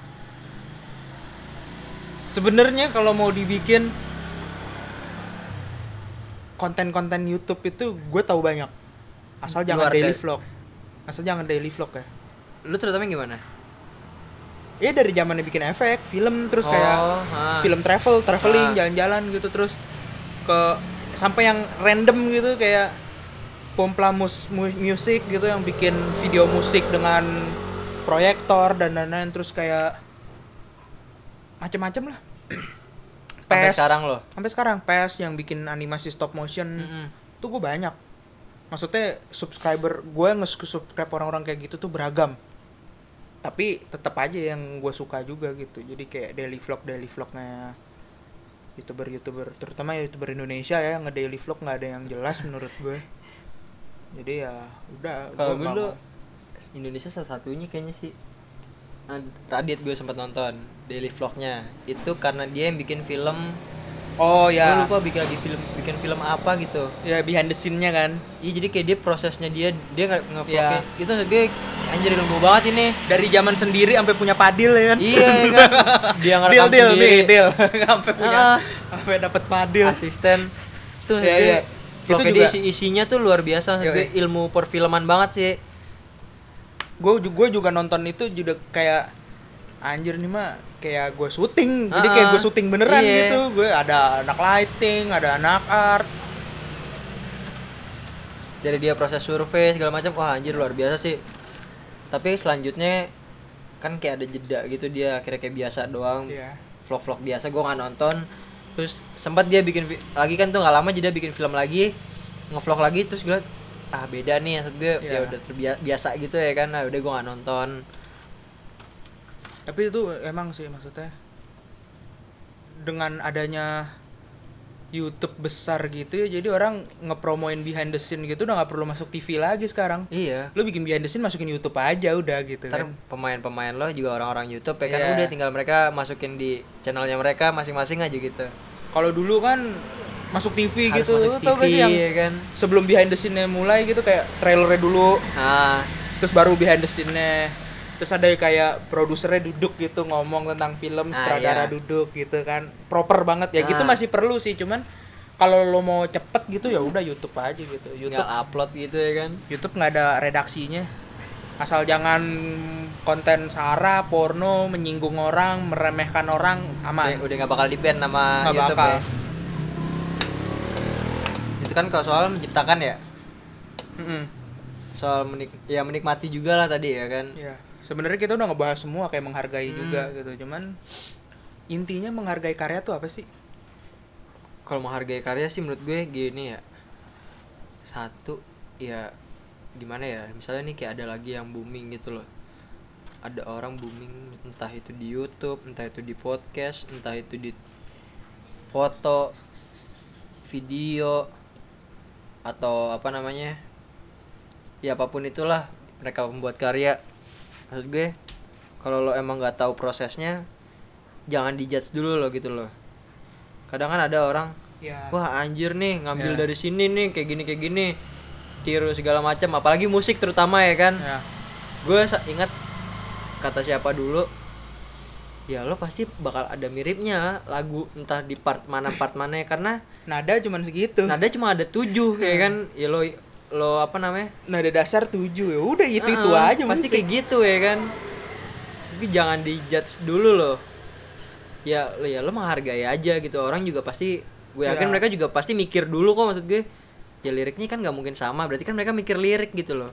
sebenarnya kalau mau dibikin konten-konten YouTube itu gue tahu banyak. Asal jangan Luar daily dari- vlog. Asal jangan daily vlog ya. Lu terutama gimana ya dari zamannya bikin efek film terus kayak Oh, ha. film travel traveling jalan-jalan gitu terus ke sampai yang random gitu kayak Pompla mus, mu- music gitu yang bikin video musik dengan proyektor dan lain-lain terus kayak macem-macem lah. Sampai sekarang lo sampai sekarang PES yang bikin animasi stop motion Mm-mm. tuh gue banyak. Maksudnya subscriber gue nge-subscribe orang-orang kayak gitu tuh beragam tapi tetap aja yang gue suka juga gitu. Jadi kayak daily vlog daily vlognya youtuber youtuber. Terutama youtuber Indonesia ya nge daily vlog nggak ada yang jelas menurut gue jadi ya udah kalau gua gue dulu. Indonesia salah satunya kayaknya sih. Ad- Radit gue sempat nonton daily vlognya. Itu karena dia yang bikin film oh gue ya lupa bikin lagi film bikin film apa gitu. Ya behind the scene-nya kan. Iya jadi kayak dia prosesnya dia dia nggak ngevlognya itu gue anjir ilmu banget ini. Dari zaman sendiri sampai punya padil ya kan? Iya ya kan? Dia deal ngerekam deal sendiri. deal deal. Sampai punya Ah. sampai dapat padil. Asisten. Tuh iya. vlognya Itu juga- isi isinya tuh luar biasa gue ilmu perfilman banget sih. Gue gue juga nonton itu juga kayak anjir nih mah kayak gue syuting. Jadi kayak gue syuting beneran iya. gitu. Gue ada anak lighting ada anak art. Dari dia proses survei segala macam. Wah anjir luar biasa sih. Tapi selanjutnya kan kayak ada jeda gitu. Dia akhirnya kayak biasa doang. Iya. vlog-vlog biasa. Gue nggak nonton. Terus sempat dia bikin lagi kan tuh nggak lama jadi dia bikin film lagi. Ngevlog lagi terus gue ah beda nih. Maksud gue ya Iya. udah terbiasa gitu ya kan. Nah udah gue nggak nonton tapi itu emang sih maksudnya dengan adanya YouTube besar gitu ya jadi orang ngepromoin behind the scene gitu udah nggak perlu masuk TV lagi sekarang. Iya. Lu bikin behind the scene masukin YouTube aja udah gitu ntar kan. pemain-pemain lo juga orang-orang YouTube ya kan Iya. udah tinggal mereka masukin di channelnya mereka masing-masing aja gitu. Kalau dulu kan masuk TV Harus gitu masuk tau gak sih yang ya kan? sebelum behind the scene-nya mulai gitu kayak trailernya dulu. Nah terus baru behind the scene-nya terus ada kayak produsernya duduk gitu ngomong tentang film Ah, sutradara iya. duduk gitu kan. Proper banget. Ya gitu Ah. masih perlu sih cuman kalau lo mau cepet gitu ya udah YouTube aja gitu. YouTube tinggal upload gitu ya kan? YouTube nggak ada redaksinya. Asal jangan konten sara porno menyinggung orang meremehkan orang udah, aman. Udah nggak bakal di ban sama Nggak YouTube bakal. ya itu kan kalau soal menciptakan ya? Mm-mm. soal menik ya menikmati juga lah tadi ya kan? Ya, sebenarnya kita udah ngebahas semua kayak menghargai Hmm. juga gitu. Cuman intinya menghargai karya tuh apa sih? kalau menghargai karya sih menurut gue gini ya satu ya gimana ya misalnya nih kayak ada lagi yang booming gitu loh ada orang booming entah itu di YouTube entah itu di podcast entah itu di foto video atau apa namanya ya apa pun itulah mereka membuat karya maksud gue kalau lo emang nggak tahu prosesnya jangan dijudge dulu lo gitu loh kadang kan ada orang ya wah anjir nih ngambil Ya. dari sini nih kayak gini kayak gini tiru segala macam. Apalagi musik terutama ya kan? Ya gue ingat kata siapa dulu ya lo pasti bakal ada miripnya lagu entah di part mana part mana ya karena nada cuman segitu. Nada cuma ada tujuh ya kan? Ya lo lo apa namanya? Nada dasar tujuh ya udah itu itu Ah, aja pasti musik. kayak gitu ya kan? Tapi jangan dijudge dulu loh. Ya lo ya lo menghargai aja gitu. Orang juga pasti gue yakin Ya. mereka juga pasti mikir dulu kok maksud gue. Ya liriknya kan nggak mungkin sama berarti kan mereka mikir lirik gitu loh.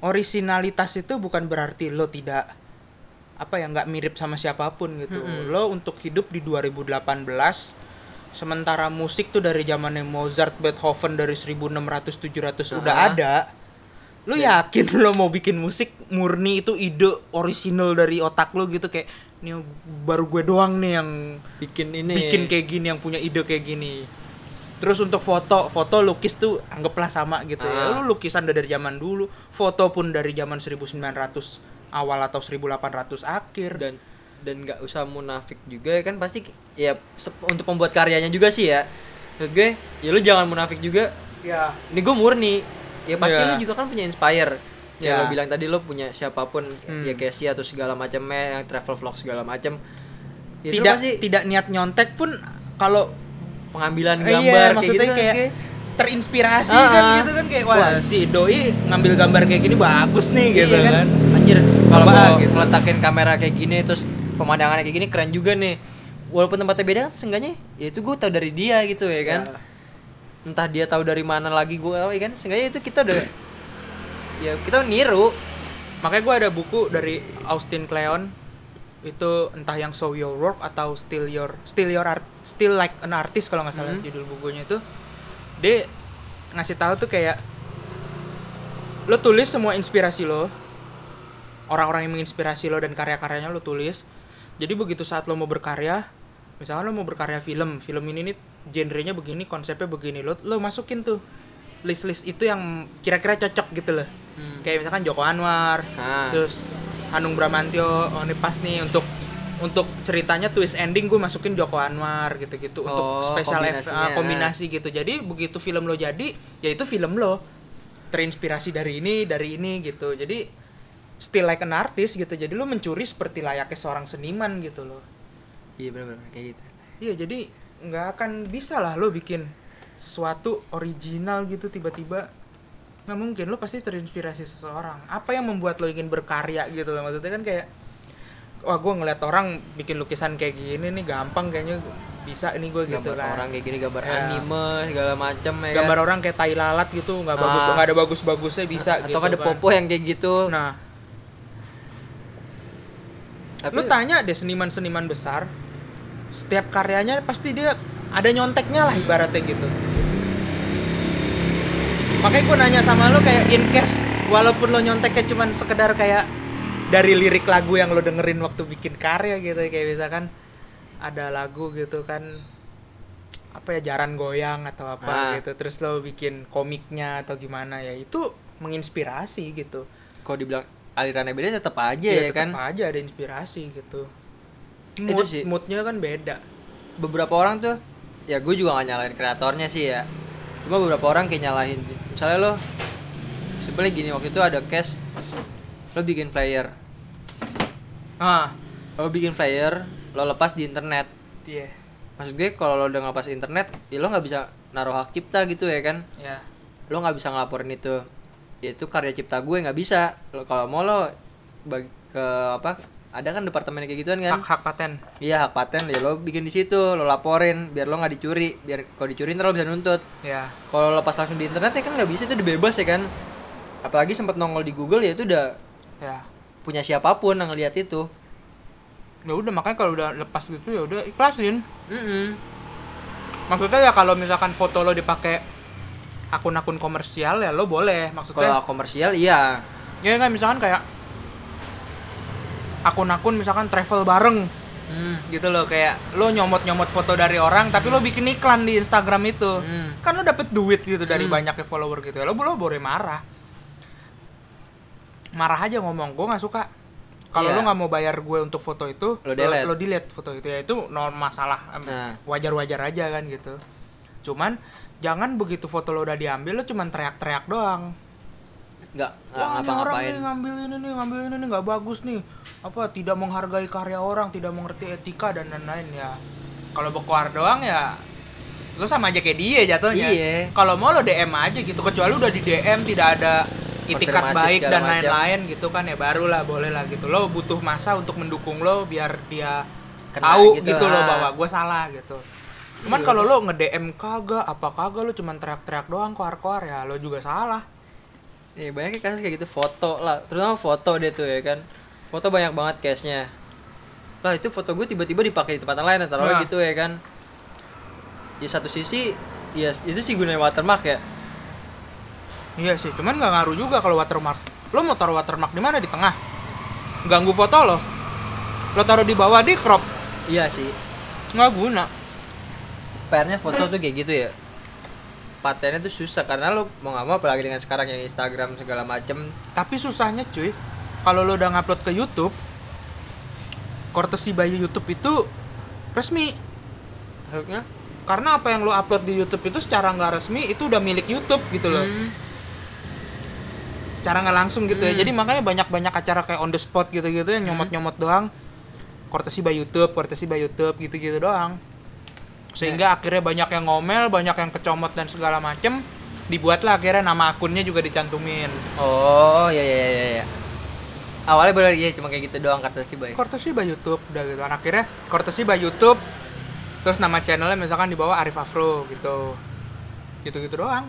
Originalitas itu bukan berarti lo tidak apa ya nggak mirip sama siapa pun gitu. Mm-mm. lo untuk hidup di 2018 sementara musik tuh dari zamannya Mozart Beethoven dari 1600 700 udah Ah. ada. Lo yakin lo mau bikin musik murni itu ide original dari otak lo gitu? Kayak ini baru gue doang nih yang bikin ini. bikin kayak gini yang punya ide kayak gini. Terus untuk foto foto lukis tuh anggaplah sama gitu ya. Ah. lu lukisan udah dari zaman dulu foto pun dari zaman 1900 awal atau 1800 akhir. Dan dan nggak usah munafik juga ya kan pasti ya untuk pembuat karyanya juga sih ya Maksud gue ya lu jangan munafik juga ya ini gue murni ya pasti Iya. lu juga kan punya inspire ya Iya. lo bilang tadi lo punya siapa pun Hmm. ya Casey atau segala macamnya yang travel vlog segala macam ya tidak pasti tidak niat nyontek pun kalau pengambilan iya, gambar kayak maksudnya gitu kan, kayak kayak terinspirasi Ah, kan ah. gitu kan kayak wah, Wah. si doi ngambil gambar kayak gini bagus nih gitu iya kan. anjir kalau mau gitu. meletakin kamera kayak gini terus pemandangannya kayak gini keren juga nih. Walaupun tempatnya beda kan seenggaknya ya itu gue tahu dari dia gitu ya kan. Ya. entah dia tahu dari mana lagi gue ya kan. Seenggaknya itu kita udah ya kita niru. Makanya gue ada buku dari Austin Kleon. Itu entah yang show your work atau still your still your art still like an artist kalau nggak salah Mhm. judul bukunya itu. Dia ngasih tahu tuh kayak lo tulis semua inspirasi lo orang-orang yang menginspirasi lo dan karya-karyanya lo tulis jadi begitu saat lo mau berkarya misalnya lo mau berkarya film film ini nih genrenya begini konsepnya begini lo lo masukin tuh list-list itu yang kira-kira cocok gitu loh Hmm. kayak misalkan Joko Anwar Ah. terus Hanung Bramantyo oh ini pas nih untuk untuk ceritanya twist ending gue masukin Joko Anwar gitu-gitu untuk Oh, special effect kombinasinya. ah, kombinasi gitu jadi begitu film lo jadi ya itu film lo terinspirasi dari ini dari ini gitu jadi still like an artist gitu jadi lo mencuri seperti layaknya seorang seniman gitu loh iya benar-benar kayak gitu iya jadi nggak akan bisa lah lo bikin sesuatu original gitu tiba-tiba nggak mungkin lo pasti terinspirasi seseorang apa yang membuat lo ingin berkarya gitu loh maksudnya kan kayak wah gue ngeliat orang bikin lukisan kayak gini nih gampang kayaknya bisa nih gue gitu kan orang kayak gini gambar Ya. anime segala macam ya gambar kan? orang kayak tai lalat gitu nggak bagus Ah. nggak ada bagus-bagusnya bisa atau gitu ada kan. popo yang kayak gitu nah Tapi- lu tanya deh seniman-seniman besar setiap karyanya pasti dia ada nyonteknya lah ibaratnya gitu makanya gue nanya sama lo kayak in case walaupun lo nyonteknya cuman sekedar kayak dari lirik lagu yang lo dengerin waktu bikin karya gitu kayak misalkan ada lagu gitu kan apa ya jaran goyang atau apa Ah. gitu terus lo bikin komiknya atau gimana ya itu menginspirasi gitu kalau dibilang alirannya beda tetap aja Iya, ya, tetep kan? aja ada inspirasi gitu. Itu mood sih. moodnya kan beda. Beberapa orang tuh ya gue juga gak nyalain kreatornya sih ya. Cuma beberapa orang kayak nyalahin misalnya lo sebenarnya gini waktu itu ada case lo bikin flyer. Ah. Lo bikin flyer lo lepas di internet. Iya. Maksud gue kalau lo udah ngelepas internet ya lo nggak bisa naruh hak cipta gitu ya kan? Ya lo nggak bisa ngelaporin itu. ya itu karya cipta gue nggak bisa. Lo kalau mau lo bagi ke apa ada kan departemen kayak gituan kan? Hak hak paten. Iya hak paten. Ya lo bikin di situ lo laporin biar lo nggak dicuri. Biar kalau dicuri ntar lo bisa nuntut. Ya kalau lepas langsung di internet ya kan nggak bisa itu udah bebas ya kan? Apalagi sempat nongol di Google ya itu udah ya punya siapa pun yang ngeliat itu. Ya udah makanya kalau udah lepas gitu ya udah ikhlasin. Mm-mm. maksudnya ya kalau misalkan foto lo dipakai akun-akun komersial ya lo boleh maksudnya kalau komersial iya ya kan misalkan kayak akun-akun misalkan travel bareng Hmm. gitu loh kayak lo nyomot-nyomot foto dari orang tapi lo bikin iklan di Instagram itu Hmm. kan lo dapet duit gitu dari Hmm. banyaknya follower gitu ya lo lo boleh marah marah aja ngomong gue nggak suka kalau Iya. lo nggak mau bayar gue untuk foto itu Lo delete. lo delete foto itu ya itu normal masalah Nah. wajar-wajar aja kan gitu cuman jangan begitu foto lo udah diambil lo cuman teriak-teriak doang nggak Wah, ini orang nih ngambil ini nih, ngambil ini nih nggak bagus nih. Apa tidak menghargai karya orang, tidak mengerti etika dan lain-lain ya. Kalau berkuar doang ya lo sama aja kayak dia jatuhnya. Iya. Kalau mau lo DM aja gitu, kecuali udah di DM tidak ada itikat Konfirmasi baik dan lain-lain gitu kan ya barulah boleh lah gitu. Lo butuh masa untuk mendukung lo biar dia Kena tahu gitu, gitu, lo ah. bahwa gue salah gitu. Cuman Iya. kalau lo nge-DM kagak, apa kagak lo cuman teriak-teriak doang koar-koar ya lo juga salah. Nih banyak kasus kayak gitu foto lah, terutama foto deh tuh ya kan. Foto banyak banget case-nya. Lah itu foto gue tiba-tiba dipakai di tempat lain taruh Nah. gitu ya kan. Di satu sisi ya itu sih gunanya watermark ya. Iya sih, cuman nggak ngaruh juga kalau watermark. Lo mau taruh watermark di mana? Di tengah. Ganggu foto lo. Lo taruh di bawah di crop. Iya sih. Nggak guna. PR-nya foto tuh kayak gitu ya. Patennya tuh susah karena lo mau nggak mau apalagi dengan sekarang yang Instagram segala macem Tapi susahnya cuy, kalau lo udah ngupload ke YouTube, courtesy by YouTube itu resmi. Maksudnya? Karena apa yang lo upload di YouTube itu secara nggak resmi itu udah milik YouTube gitu loh. Hmm. Secara nggak langsung gitu ya. Hmm. Jadi makanya banyak-banyak acara kayak on the spot gitu-gitu yang nyomot-nyomot doang. Courtesy by YouTube, courtesy by YouTube gitu-gitu doang. Sehingga akhirnya banyak yang ngomel, banyak yang kecomot dan segala macem. Dibuatlah akhirnya nama akunnya juga dicantumin. Oh, ya ya ya ya. Awalnya bener ya cuma kayak gitu doang kata si baik. Courtesy by YouTube udah gitu. Dan akhirnya courtesy by YouTube terus nama channelnya misalkan di bawah Arif Afro gitu. Gitu-gitu doang.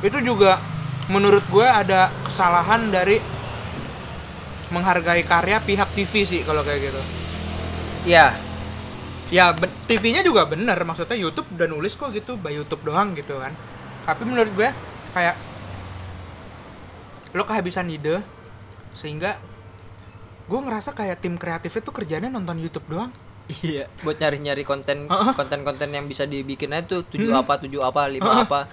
Itu juga menurut gue ada kesalahan dari menghargai karya pihak TV sih kalau kayak gitu. Iya. Ya ben- TV-nya juga bener maksudnya YouTube udah nulis kok gitu by YouTube doang gitu kan. Tapi menurut gue kayak lo kehabisan ide sehingga gue ngerasa kayak tim kreatif itu kerjanya nonton YouTube doang. Iya, buat nyari-nyari konten konten-konten yang bisa dibikin aja tuh tujuh Hmm. apa, tujuh apa, lima apa.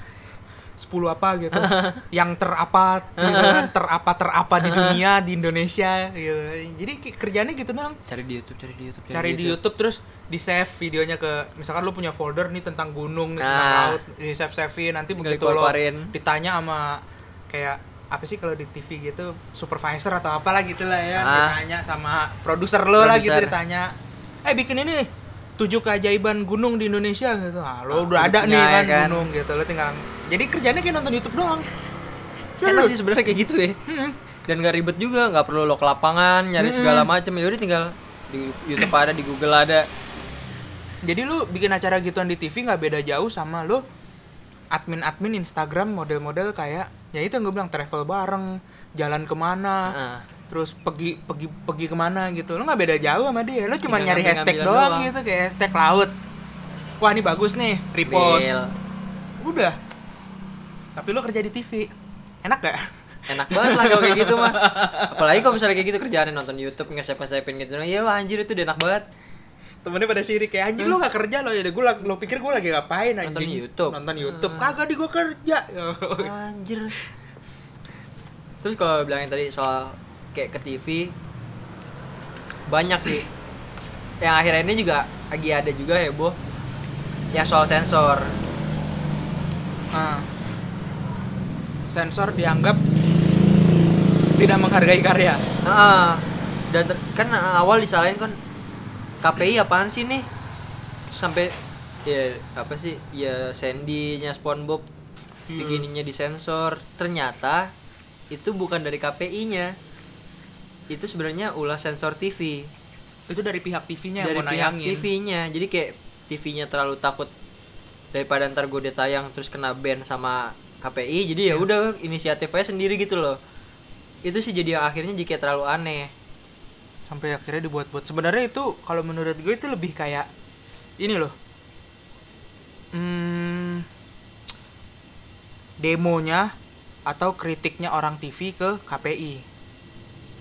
10 apa gitu. yang terapa gitu kan, terapa terapa di dunia di Indonesia gitu. Jadi kerjanya gitu doang. Cari di YouTube, cari di YouTube, Cari di YouTube terus di save videonya ke misalkan lu punya folder nih tentang gunung, nih, tentang Nah. laut, di save savein nanti Tinggal begitu lo ditanya sama kayak apa sih kalau di TV gitu supervisor atau apalah gitu lah ya Ah. ditanya sama produser lo lah gitu ditanya eh bikin ini tujuh keajaiban gunung di Indonesia gitu ah lo Ah, udah ada nih kan, ya kan? gunung gitu lo tinggal jadi kerjanya kayak nonton YouTube doang Enak sih sebenarnya kayak gitu ya. Hmm. Dan gak ribet juga, nggak perlu lo ke lapangan nyari Mm-mm. segala macam. Ya udah tinggal di YouTube ada, di Google ada. Jadi lu bikin acara gituan di TV nggak beda jauh sama lu admin-admin Instagram model-model kayak ya itu yang gue bilang travel bareng, jalan ke mana, Nah, terus pergi pergi pergi ke mana gitu. Lu nggak beda jauh sama dia. Lu cuma nyari hashtag doang, doang. gitu kayak hashtag laut. Wah, ini bagus nih, repost. Udah. Tapi lu kerja di TV. Enak gak? enak banget lah kalau kayak gitu mah. Apalagi kalau misalnya kayak gitu kerjaannya nonton YouTube nge-save-savein gitu. Ya anjir itu udah enak banget. Temennya pada sirik kayak anjir lu gak kerja lo ya gue lo pikir gue lagi ngapain anjing Nonton YouTube. nonton YouTube Ah. kagak di gue kerja Anjir. Terus kalau bilangin tadi soal kayak ke TV banyak sih. Yang akhirnya ini juga lagi ada juga ya, Bu. Yang soal sensor. Nah, sensor dianggap tidak menghargai karya. Ah, dan kan awal disalahin kan KPI apaan sih nih? Sampai ya apa sih? Ya Sandy-nya SpongeBob Hmm. bikininya disensor. Ternyata itu bukan dari KPI-nya. Itu sebenarnya ulah sensor TV. Itu dari pihak TV-nya yang dari mau pihak. TV-nya. Jadi kayak TV-nya terlalu takut daripada ntar gue tayang terus kena ban sama KPI. Jadi Iya. ya udah inisiatif aja sendiri gitu loh. Itu sih jadi akhirnya jika terlalu aneh. Sampai akhirnya dibuat-buat. Sebenarnya itu kalau menurut gue itu lebih kayak ini loh. Hmm, demonya atau kritiknya orang TV ke KPI.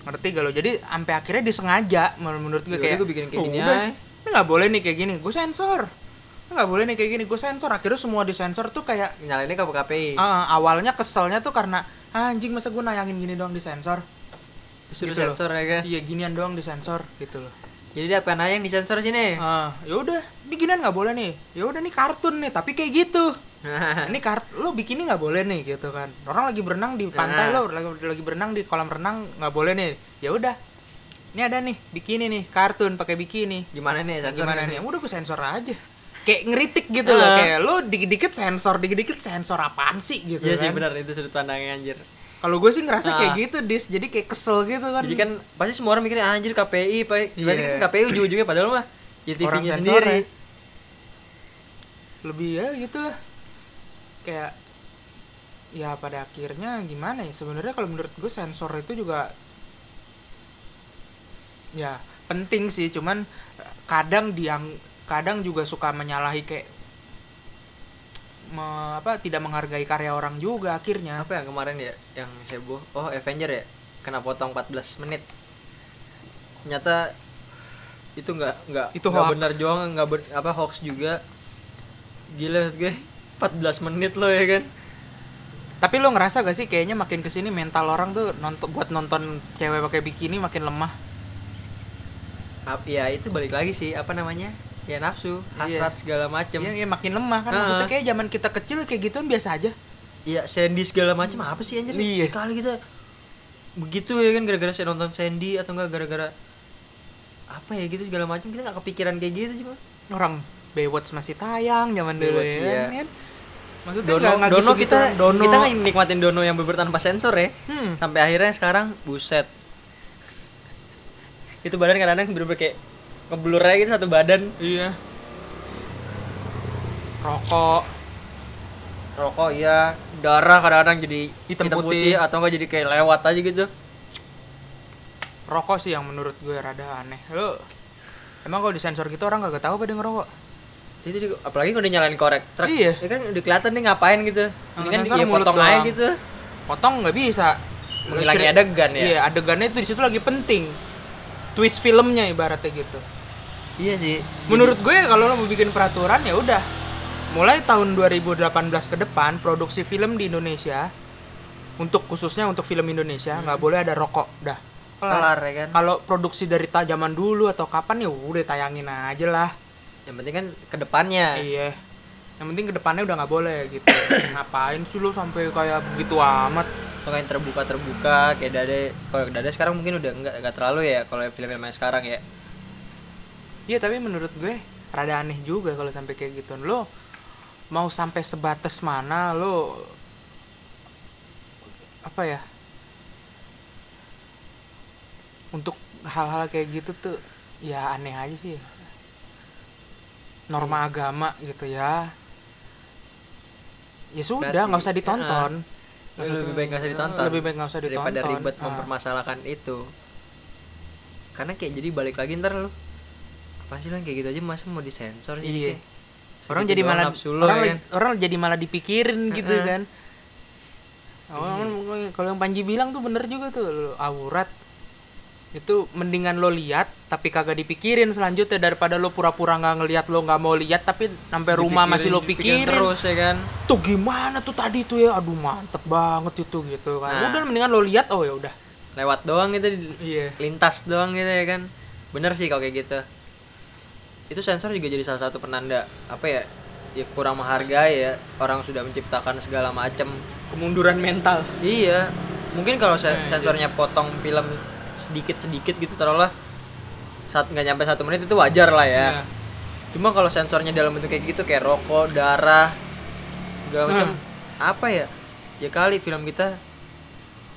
Ngerti gak lo? Jadi sampai akhirnya disengaja menur- menurut gue Yaudah, kayak gue bikin kayak "Oh, gini udah, aja." Ini nggak boleh nih kayak gini, gue sensor. Ini nggak boleh nih kayak gini, gue sensor. Akhirnya semua disensor tuh kayak nyalainnya ke KPI Ah, awalnya keselnya tuh karena "Ah, anjing masa gue nayangin gini doang disensor. disuruh gitu loh. sensor ya kan Iya ginian doang disensor gitu loh. Jadi dia apa yang disensor sini? ah ya udah ini ginian nggak boleh nih ya udah nih kartun nih tapi kayak gitu ini kart lo bikini nggak boleh nih gitu kan orang lagi berenang di pantai Nah. lo lagi lagi berenang di kolam renang nggak boleh nih ya udah ini ada nih bikini nih kartun pakai bikini Gimana nih Nah, sensor gimana ini? nih udah gue sensor aja kayak ngeritik gitu loh Ah. kayak lo dikit-dikit sensor dikit-dikit sensor apaan sih gitu Iya sih kan benar itu sudut pandangnya anjir. kalau gue sih ngerasa Ah. kayak gitu dis jadi kayak kesel gitu kan Jadi kan pasti semua orang mikirnya anjir KPI, Pak. Pasti Iya. kan KPI ujung-ujungnya padahal mah ya Orang TV-nya sendiri. ya. lebih ya gitu lah kayak ya pada akhirnya gimana ya sebenarnya kalau menurut gue sensor itu juga ya penting sih cuman eh, kadang diang kadang juga suka menyalahi kayak me- apa tidak menghargai karya orang juga akhirnya Apa yang kemarin ya yang heboh? Oh, Avenger ya. Kena potong 14 menit. Ternyata itu nggak nggak Itu nggak benar juga nggak ben- apa hoax juga. Gila gue 14 menit loh ya kan. tapi lo ngerasa gak sih kayaknya makin ke sini mental orang tuh nonton buat nonton cewek pakai bikini makin lemah ya itu balik lagi sih apa namanya? Ya nafsu, Iya. hasrat segala macem. Iya, iya, makin lemah kan. Ah. Maksudnya kayak zaman kita kecil kayak gituan biasa aja. Iya, Sandy segala macam apa sih anjir? Iya. Kali kita begitu ya kan gara-gara saya nonton Sandy atau enggak gara-gara apa ya gitu segala macam kita nggak kepikiran kayak gitu cuma Orang Baywatch masih tayang zaman dulu ya. iya. kan? Maksudnya Dono, nggak- nggak Dono gitu-gitu kita kan. Dono. kita nggak nikmatin Dono yang beber tanpa sensor ya Hmm. sampai akhirnya sekarang buset itu badan kadang-kadang bener-bener kayak ngeblur aja gitu satu badan Iya. Rokok. rokok iya darah kadang-kadang jadi Hitam putih. atau enggak jadi kayak lewat aja gitu Rokok sih yang menurut gue rada aneh. Lo Emang kalau disensor gitu orang kagak tahu apa dia ngerokok? itu juga, apalagi kalau nyalain korek truk Iya. ya kan udah kelihatan nih ngapain gitu ini kan sensor dia potong aja gitu Potong nggak bisa. Ciri- adegan ya? Iya, adegannya itu di situ lagi penting. Twist filmnya ibaratnya gitu. Iya sih Menurut gue kalau lo mau bikin peraturan ya udah. Mulai tahun 2018 ke depan produksi film di Indonesia untuk khususnya untuk film Indonesia nggak boleh ada rokok dah. kelar ya kan Kalau produksi dari ta- zaman dulu atau kapan ya udah tayangin aja lah. yang penting kan ke depannya Iya. Yang penting ke depannya udah nggak boleh gitu. Ngapain sih lo sampai kayak begitu amat? kayak terbuka terbuka kayak dade kalau dade sekarang mungkin udah enggak terlalu ya kalau film-film sekarang ya Iya tapi menurut gue rada aneh juga kalau sampai kayak gitu. Lo mau sampai sebatas mana lo apa ya? Untuk hal-hal kayak gitu tuh ya aneh aja sih. Norma agama gitu ya. Ya sudah nggak usah ditonton. Usah- lebih baik nggak usah ditonton Lebih baik nggak usah ditonton. daripada ribet Ah. mempermasalahkan itu karena kayak jadi balik lagi ntar lu apa sih yang kayak gitu aja masa mau disensor sih Iya. orang jadi malah orang ya lagi- orang jadi malah dipikirin gitu kan. Oh, kalau yang Panji bilang tuh bener juga tuh lo aurat. Itu mendingan lo lihat tapi kagak dipikirin selanjutnya. Daripada lo pura-pura nggak ngelihat lo nggak mau lihat tapi sampai rumah masih lo pikirin. terus ya kan? Tuh gimana tuh tadi tuh ya? Aduh mantep banget itu gitu kan. Nah. udah mendingan lo lihat oh ya udah. Lewat doang gitu iya. lintas doang gitu ya kan? Bener sih kalau kayak gitu itu sensor juga jadi salah satu penanda apa ya ya kurang menghargai ya orang sudah menciptakan segala macam kemunduran mental iya mungkin kalau se- Nah, sensornya potong film sedikit sedikit gitu taruhlah saat nggak nyampe satu menit itu wajar lah ya Iya. cuma kalau sensornya dalam bentuk kayak gitu kayak rokok darah segala macam Hmm. apa ya ya kali film kita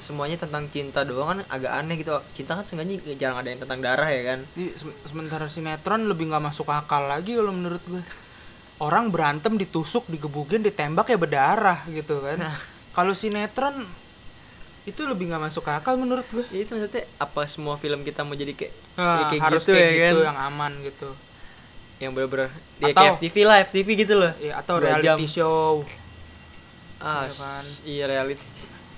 semuanya tentang cinta doang kan agak aneh gitu cinta kan seenggaknya jarang ada yang tentang darah ya kan Di, se- sementara sinetron lebih nggak masuk akal lagi kalau menurut gue. Orang berantem ditusuk, digebukin, ditembak ya berdarah gitu kan. Nah. Kalau sinetron itu lebih nggak masuk akal menurut gue. Ya itu maksudnya apa semua film kita mau jadi kayak Nah, ya kayak harus gitu kayak ya gitu kan yang aman gitu. yang bener-bener ya Atau- kayak FTV lah FTV gitu loh Ya, atau reality jam. show ah Iya kan. iya reality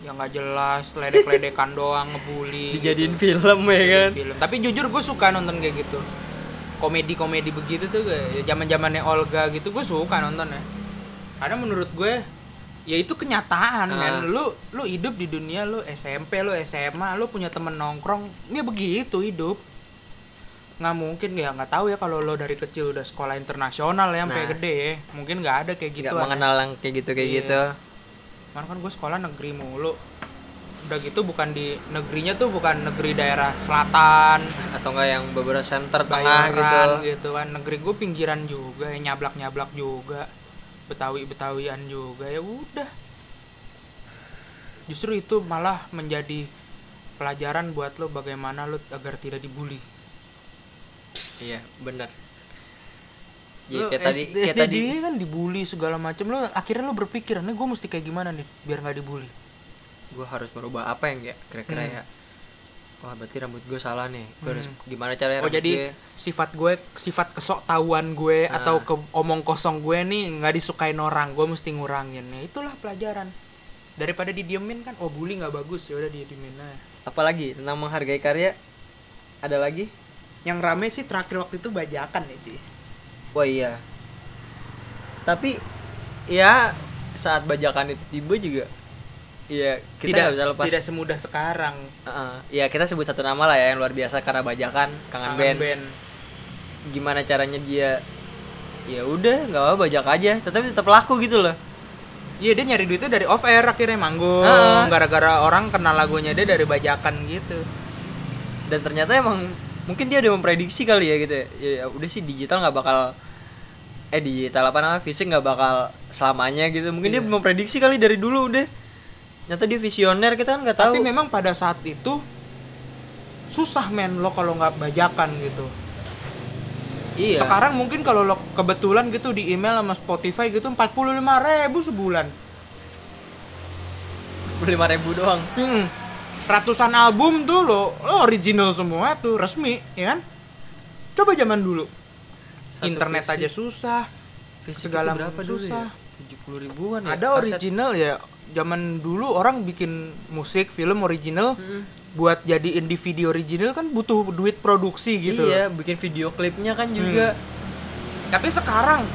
yang nggak jelas, ledek-ledekan doang, ngebully. dijadiin film ya kan film. Tapi jujur gue suka nonton kayak gitu. Komedi-komedi begitu tuh gue, zaman zamannya Olga gitu gue suka nonton ya. Karena menurut gue ya itu kenyataan men. Lu lu hidup di dunia lu SMP, lu SMA, lu punya temen nongkrong, ya begitu hidup. nggak mungkin ya nggak tahu ya kalau lo dari kecil udah sekolah internasional ya sampai Nah. gede ya mungkin nggak ada kayak gitu nggak mengenal yang kayak gitu kayak Iya. gitu Cuman kan gue sekolah negeri mulu. Udah gitu bukan di negerinya tuh bukan negeri daerah selatan atau enggak yang beberapa center tengah gitu. gitu kan. Negeri gue pinggiran juga ya nyablak nyablak juga. Betawi betawian juga ya udah. Justru itu malah menjadi pelajaran buat lo bagaimana lo agar tidak dibully. Iya benar. Lo Iya kayak tadi kayak tadi dia kan dibully segala macam lo akhirnya lo berpikir nih gue mesti kayak gimana nih biar nggak dibully? Gue harus merubah apa yang ya kira-kira Hmm. ya. Wah berarti rambut gue salah nih. Gue harus Hmm. gimana caranya oh jadi gue sifat gue sifat kesok tahuan gue Ah. atau ke omong kosong gue nih nggak disukain orang gue mesti ngurangin. Ya itulah pelajaran. Daripada didiemin kan oh bully nggak bagus. Ya udah didiemin aja. Apalagi tentang menghargai karya ada lagi? Yang rame sih terakhir waktu itu bajakan ya Ci wah iya tapi ya saat bajakan itu tiba juga Iya, kita tidak bisa lepas. tidak semudah sekarang Heeh. Iya, kita sebut satu nama lah ya yang luar biasa karena bajakan, kangen Kangen band. Gimana caranya dia ya udah nggak apa bajak aja, tetapi tetap laku gitu loh. Iya dia nyari duitnya dari off air akhirnya manggung Ah. gara-gara orang kenal lagunya dia dari bajakan gitu. Dan ternyata emang mungkin dia udah memprediksi kali ya gitu ya. Ya, ya udah sih digital nggak bakal eh digital apa namanya fisik nggak bakal selamanya gitu. Mungkin dia Iya. memprediksi kali dari dulu udah. Ternyata dia visioner kita kan nggak tahu. Tapi memang pada saat itu susah men lo kalau nggak bajakan gitu. iya. Sekarang mungkin kalau lo kebetulan gitu di email sama Spotify gitu 45 ribu sebulan. lima ribu doang. Hmm. Ratusan album tuh lo, lo original semua tuh resmi, ya kan? Coba zaman dulu. Satu Internet fisik. aja susah. Fisik Segala berapa dulu susah. ya? 70 ribuan ya. Ada original ya. Zaman dulu orang bikin musik, film original Mm-mm. buat jadiin DVD original kan butuh duit produksi gitu. Iya, bikin video klipnya kan juga. Tapi sekarang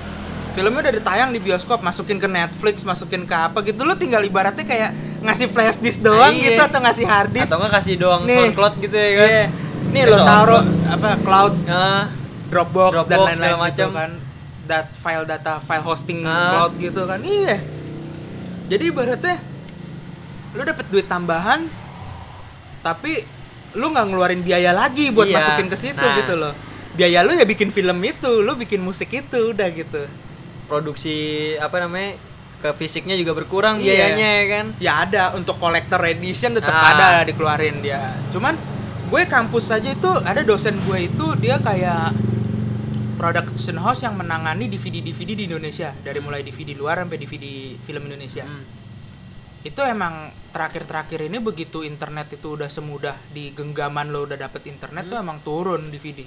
filmnya udah ditayang di bioskop, masukin ke Netflix, masukin ke apa gitu, lo tinggal ibaratnya kayak ngasih flash disk doang Nah, iya. gitu atau ngasih hard disk. Atau enggak kasih doang Nih. SoundCloud gitu ya kan. Iya. Nih Eh, lo taruh apa cloud, Nah, Dropbox, dan Dropbox, lain-lain segala gitu macam. kan. Dat file data, file hosting Ah. cloud gitu kan. Iya. Jadi ibaratnya lu dapet duit tambahan tapi lu nggak ngeluarin biaya lagi buat Iya. masukin ke situ Nah. gitu loh. Biaya lu ya bikin film itu, lu bikin musik itu udah gitu. Produksi apa namanya? ke fisiknya juga berkurang Iya. biayanya ya kan. ya ada untuk collector edition tetap Ah. ada dikeluarin dia cuman gue kampus aja itu ada dosen gue itu dia kayak production house yang menangani DVD DVD di Indonesia dari mulai DVD luar sampai DVD film Indonesia Hmm. itu emang terakhir-terakhir ini begitu internet itu udah semudah di genggaman lo udah dapet internet tuh emang turun DVD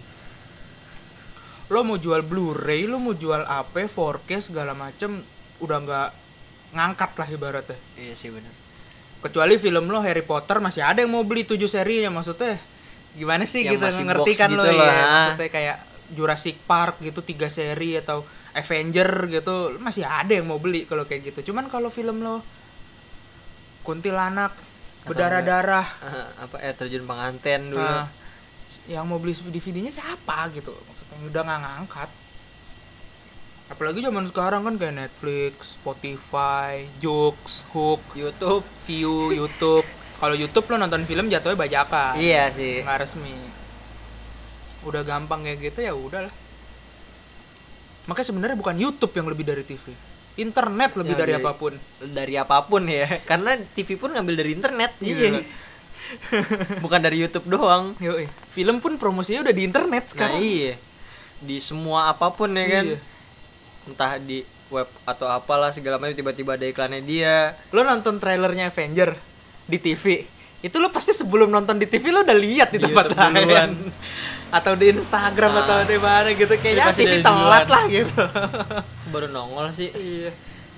lo mau jual Blu-ray lo mau jual apa 4K segala macem udah nggak ngangkat lah ibaratnya Iya sih benar. kecuali film lo Harry Potter masih ada yang mau beli 7 serinya maksudnya gimana sih Yang gitu ngerti kan gitu lo lah. ya maksudnya kayak Jurassic Park gitu tiga seri atau Avenger gitu masih ada yang mau beli kalau kayak gitu cuman kalau film lo kuntilanak Atau berdarah-darah Ah, apa air terjun penganten dulu. nah, yang mau beli DVD-nya siapa gitu udah nggak ngangkat apalagi zaman sekarang kan kayak Netflix, Spotify, Joox, Hook, YouTube. view YouTube. Kalau YouTube lo nonton film jatuhnya bajakan. Iya sih. Nggak resmi. Udah gampang kayak gitu ya udah lah. Makanya sebenarnya bukan YouTube yang lebih dari TV. Internet lebih Yang dari dari- apa pun. Dari apa pun ya. Karena TV pun ngambil dari internet gitu. Iya. Bukan dari YouTube doang. Yoi. Film pun promosinya udah di internet Nah, sekarang. iya. Di semua apa pun ya kan. Iya. Entah di web atau apalah segala macam tiba-tiba ada iklannya dia. Lo nonton trailernya Avenger di TV. Itu lo pasti sebelum nonton di TV lo udah lihat di Di tempat YouTube lain. duluan. Atau di Instagram Ah. atau di mana gitu kayaknya pasti TV telat duluan. lah gitu. Baru nongol sih. Iya.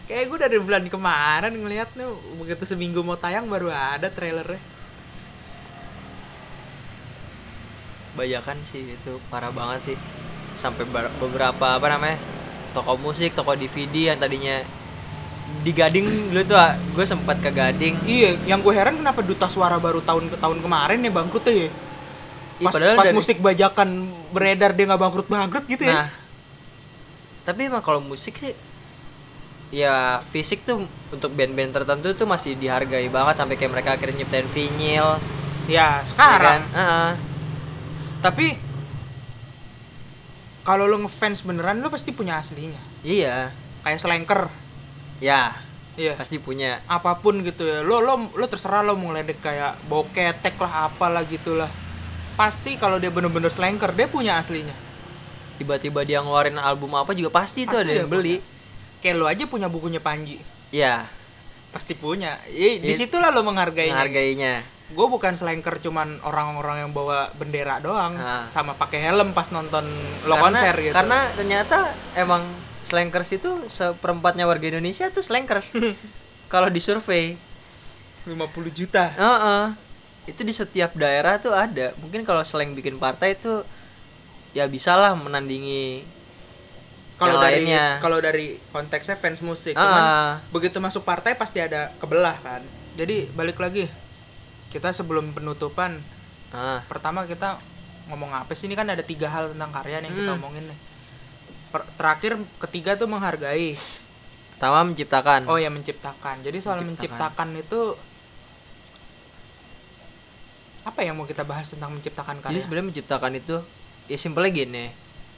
Kayak gue dari bulan kemarin ngeliat nih begitu seminggu mau tayang baru ada trailernya. Bajakan sih itu parah banget sih. Sampai ber- beberapa apa namanya? toko musik, toko DVD yang tadinya di Gading dulu tuh gue sempat ke Gading Iya, yang gue heran kenapa duta suara baru tahun ke tahun kemarin ya bangkrut ya. Ih, pas padahal pas dari- musik bajakan beredar dia nggak bangkrut bangkrut gitu ya Nah, tapi emang kalau musik sih ya fisik tuh untuk band-band tertentu tuh masih dihargai banget sampai kayak mereka akhirnya nyiptain vinyl ya ya sekarang kan? Heeh. tapi kalau lo ngefans beneran lo pasti punya aslinya. Iya. Kayak slanker. Ya iya. pasti punya. Apa pun gitu ya. Lo lo lo terserah lo mau ngeledek kayak bau ketek lah apalah gitulah pasti kalau dia bener-bener slanker dia punya aslinya. Tiba-tiba dia ngeluarin album apa juga pasti itu ada yang beli. kayak lo aja punya bukunya Panji. Ya pasti punya. Iya, Iya. di situlah lo menghargainya. Menghargainya gue bukan slanker cuman orang-orang yang bawa bendera doang Ah. sama pakai helm pas nonton lo karena, konser gitu. karena ternyata emang slankers itu seperempatnya warga Indonesia tuh slankers kalau disurvei 50 juta. Heeh. itu di setiap daerah tuh ada. Mungkin kalau slang bikin partai itu ya bisalah menandingi kalau dari kalau dari konteksnya fans musik Ah. cuman begitu masuk partai pasti ada kebelah kan. Jadi balik lagi kita sebelum penutupan Ah, pertama kita ngomong apa sih? Ini kan ada tiga hal tentang karya yang kita Hmm. omongin nih. Per- terakhir ketiga tuh menghargai. Pertama menciptakan. Oh ya menciptakan. Jadi soal Menciptakan. menciptakan itu apa yang mau kita bahas tentang menciptakan jadi karya? sebenarnya menciptakan itu ya simpelnya gini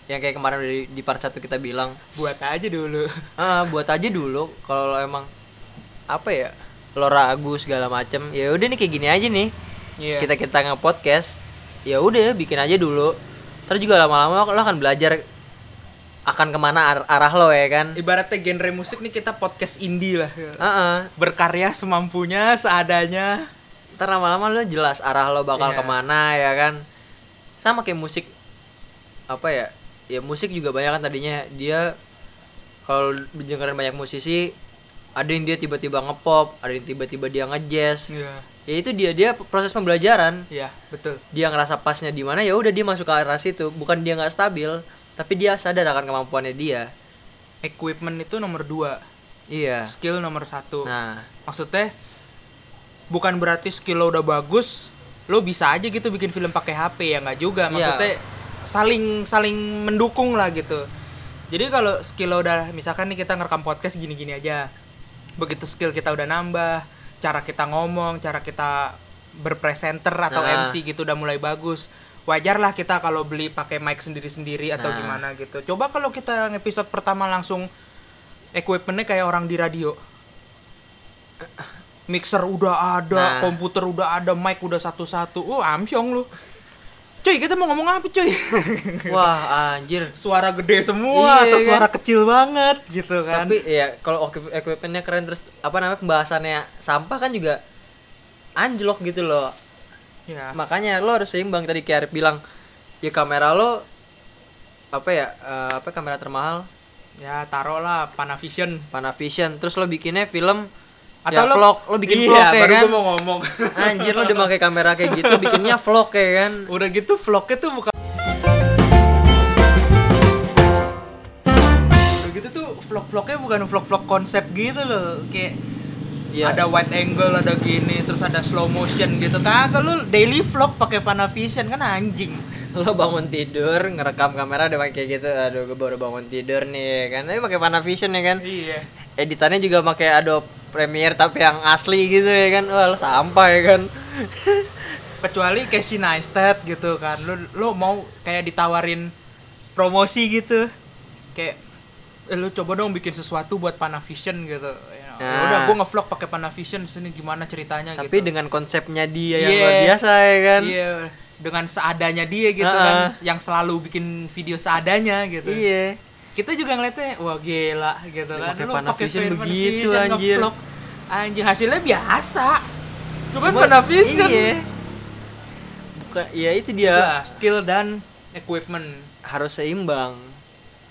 yang kayak kemarin di, di part satu kita bilang. Buat aja dulu. Ah buat aja dulu kalau emang apa ya lo ragu segala macem. Ya udah nih kayak gini aja nih. Iya. kita kita nge podcast ya udah bikin aja dulu. Terus juga lama-lama lo akan belajar akan ke mana ar- arah lo ya kan? Ibaratnya genre musik nih kita podcast indie lah. Heeh. berkarya semampunya seadanya. Ntar lama-lama lo jelas arah lo bakal Iya. ke mana ya kan? Sama kayak musik apa ya? Ya musik juga banyak kan tadinya. Dia kalau dengerin banyak musisi ada yang dia tiba-tiba ngepop ada yang tiba-tiba dia ngejazz iya. Ya itu dia dia proses pembelajaran. Iya betul. Dia ngerasa pasnya di mana ya udah dia masuk ke arah situ. Bukan dia nggak stabil tapi dia sadar akan kemampuannya dia. Equipment itu nomor dua. Iya. Skill nomor satu. Nah. Maksudnya bukan berarti skill lo udah bagus lo bisa aja gitu bikin film pakai HP ya nggak juga. Iya. maksudnya saling saling mendukung lah gitu. Jadi kalau skill lo udah misalkan nih kita ngerekam podcast gini-gini aja begitu skill kita udah nambah cara kita ngomong cara kita berpresenter atau Nah. MC gitu udah mulai bagus wajar lah kita kalau beli pakai mic sendiri-sendiri atau Nah. gimana gitu coba kalau kita yang episode pertama langsung equipmentnya kayak orang di radio mixer udah ada, Nah. komputer udah ada, mic udah satu-satu. Oh, amsyong lu. Cuy, kita mau ngomong apa, cuy? wah anjir. Suara gede semua Iya, atau kan? suara kecil banget gitu kan. tapi ya kalau equip- equipmentnya keren terus apa namanya pembahasannya sampah kan juga anjlok gitu loh. Ya, makanya lo harus seimbang. Tadi kayak Arif bilang ya kamera lo apa ya eh, apa kamera termahal. Ya taruh lah Panavision. Panavision. Terus lo bikinnya film atau ya, lo vlog. lo bikin iya, vlog ya baru kan? gua mau ngomong. anjir lo udah pakai kamera kayak gitu bikinnya vlog ya kan? Udah gitu vlognya tuh bukan Udah gitu tuh vlog-vlognya bukan vlog-vlog konsep gitu loh. Kayak ya ada wide angle ada gini terus ada slow motion gitu. Kagak lu daily vlog pakai Panavision kan anjing. Lo bangun tidur ngerekam kamera udah pakai kayak gitu. Aduh gue baru bangun tidur nih ya kan? Tapi pakai Panavision ya kan? Iya. Editannya juga pakai Adobe Premiere tapi yang asli gitu ya kan. Wah lo sampah ya kan. Kecuali Casey Neistat gitu kan. Lu lu mau kayak ditawarin promosi gitu. Kayak eh, lu coba dong bikin sesuatu buat Panavision gitu. Ya, Nah. udah gua ngevlog pakai Panavision sini gimana ceritanya tapi gitu. dengan konsepnya dia yang Iya. luar biasa ya kan. Iya. Dengan seadanya dia gitu Ah. kan yang selalu bikin video seadanya gitu. Iya kita juga ngeliatnya wah gila gitu kan. pakai Panavision begitu, Panavision, anjir. ngevlog. anjir hasilnya biasa. Cuman Cuma- Panavision iya. Bukan ya itu dia. Ya, skill dan equipment. harus seimbang.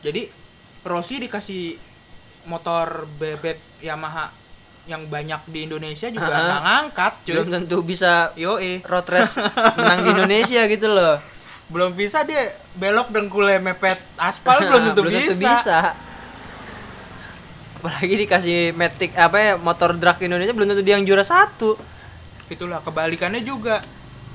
Jadi Rossi dikasih motor bebek Yamaha yang banyak di Indonesia juga nggak ngangkat, cuy. belum tentu bisa Yo road race menang di Indonesia gitu loh belum bisa dia belok dengkulnya mepet aspal belum tentu bisa. apalagi dikasih matic apa ya motor drag Indonesia belum tentu dia yang juara satu. Itulah kebalikannya juga.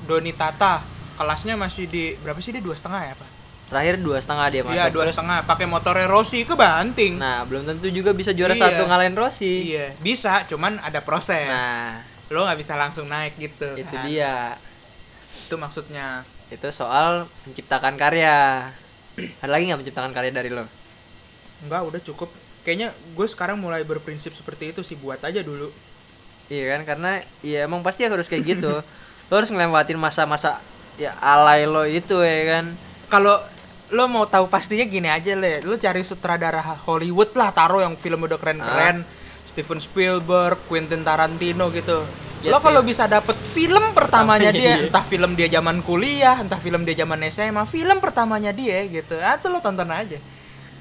Doni Tata kelasnya masih di berapa sih dia dua setengah ya pak? Terakhir dua setengah dia masuk iya dua setengah. Pakai motornya Rossi kebanting. Nah belum tentu juga bisa juara Iya. satu ngalahin Rossi. Iya bisa cuman ada proses. Nah. Lo nggak bisa langsung naik gitu itu kan. dia. Itu maksudnya itu soal menciptakan karya. Ada lagi nggak menciptakan karya dari lo? Enggak udah cukup. Kayaknya gue sekarang mulai berprinsip seperti itu sih buat aja dulu. Iya kan karena ya emang pasti harus kayak gitu. Lo harus ngelewatin masa-masa ya alay lo itu ya kan. Kalau lo mau tahu pastinya gini aja le. Lo cari sutradara Hollywood lah taruh yang film udah keren-keren. Steven Spielberg Quentin Tarantino gitu Ya, lo kalau bisa dapet film pertamanya dia dia. entah film dia zaman kuliah entah film dia zaman SMA film pertamanya dia gitu. Ah tuh lo tonton aja.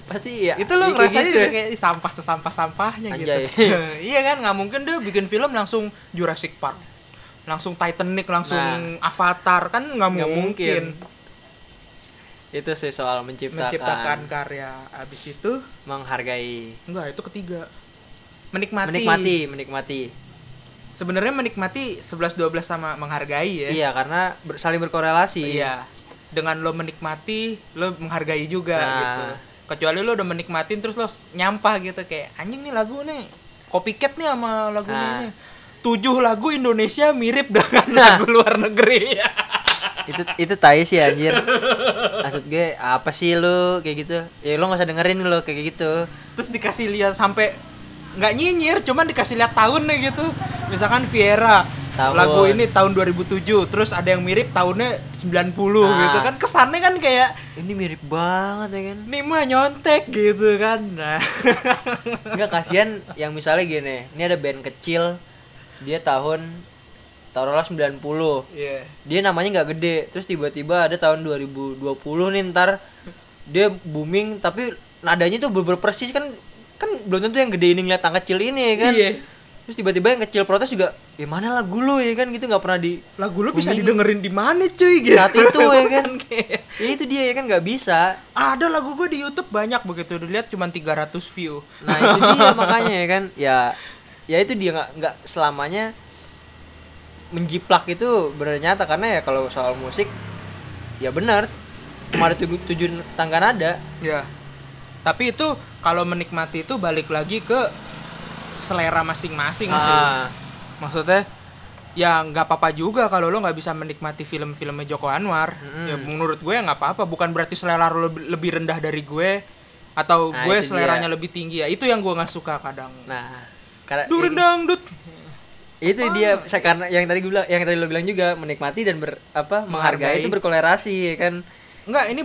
Pasti ya itu lo iya, ngerasanya gitu. juga kayak "Ih, sampah sesampah sampahnya gitu. Anjay. iya kan? Nggak mungkin dia bikin film langsung Jurassic Park. Langsung Titanic langsung Nah. Avatar kan nggak Nggak mungkin. itu sih soal menciptakan, menciptakan karya. Abis itu? Menghargai. Enggak itu ketiga. Menikmati. Menikmati menikmati sebenarnya menikmati 11 12 sama menghargai ya iya karena ber- saling berkorelasi Iya. dengan lo menikmati lo menghargai juga Nah. gitu kecuali lo udah menikmatin terus lo nyampah gitu kayak anjing nih lagu nih copycat nih sama lagu Nah. ini tujuh lagu Indonesia mirip dengan Nah. lagu luar negeri itu itu tai sih anjir maksud gue apa sih lu kayak gitu ya lu nggak usah dengerin lu kayak gitu terus dikasih lihat sampai nggak nyinyir cuman dikasih lihat tahunnya gitu misalkan Viera Tahun. lagu ini tahun 2007 terus ada yang mirip tahunnya 90 Nah. gitu kan kesannya kan kayak ini mirip banget ya kan ini mah nyontek gitu kan nah nggak kasihan yang misalnya gini ini ada band kecil dia tahun taruhlah 90 Iya. dia namanya nggak gede terus tiba-tiba ada tahun 2020 nih ntar dia booming tapi nadanya tuh bener persis kan kan belum tentu yang gede ini ngeliat yang kecil ini ya kan? Iya. terus tiba-tiba yang kecil protes juga ya mana lagu lu ya kan? Gitu nggak pernah di lagu lu bisa didengerin di mana cuy gitu. Saat itu ya kan? Ya itu dia ya kan? Nggak bisa. Ada lagu gue di YouTube banyak begitu dilihat cuma 300 view. Nah itu dia makanya ya kan? Ya ya itu dia nggak nggak selamanya menjiplak itu benar nyata karena ya kalau soal musik ya benar. Cuma ada tujuh, tujuh tangga nada. Ya tapi itu kalau menikmati itu balik lagi ke selera masing-masing sih. Ah, maksudnya ya nggak apa-apa juga kalau lo nggak bisa menikmati film-filmnya Joko Anwar. Mm-mm. ya menurut gue ya nggak apa-apa. Bukan berarti selera lo lebih, rendah dari gue atau Nah, gue seleranya dia. lebih tinggi. Ya itu yang gue nggak suka kadang. Nah karena dut itu dia saya karena yang tadi gue bilang yang tadi lo bilang juga menikmati dan ber apa menghargai, Menghargai. itu berkolerasi kan? Enggak, ini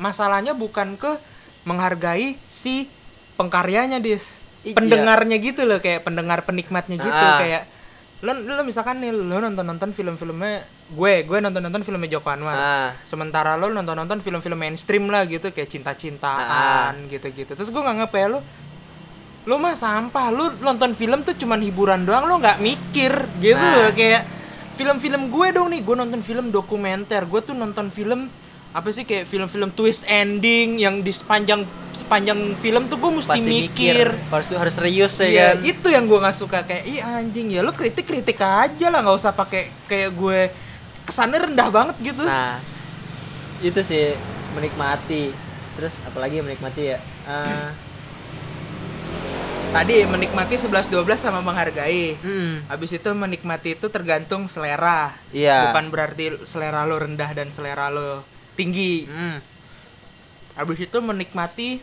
masalahnya bukan ke menghargai si pengkaryanya, Dis. Iya. Pendengarnya gitu loh, kayak pendengar penikmatnya gitu, Ah. kayak lo, lo misalkan nih lo nonton-nonton film-filmnya gue, gue nonton-nonton filmnya Joko Anwar. nah Sementara lo nonton-nonton film-film mainstream lah gitu, kayak cinta-cintaan gitu-gitu. Terus gue nggak ngepe lo lo mah sampah lu nonton film tuh cuman hiburan doang lo nggak mikir gitu Nah. loh kayak film-film gue dong nih gue nonton film dokumenter gue tuh nonton film apa sih kayak film-film twist ending yang di sepanjang sepanjang film tuh gue mesti pasti mikir, mikir. Harus harus serius ya Iya, kan? itu yang gue nggak suka. Kayak ih anjing ya lo kritik kritik aja lah nggak usah pakai kayak gue. Kesannya rendah banget gitu. Nah itu sih menikmati. Terus apalagi menikmati ya? Eh, tadi menikmati 11 12 sama menghargai. Hmm, Habis itu menikmati itu tergantung selera. Iya. Bukan berarti selera lo rendah dan selera lo tinggi. hmm. Habis itu menikmati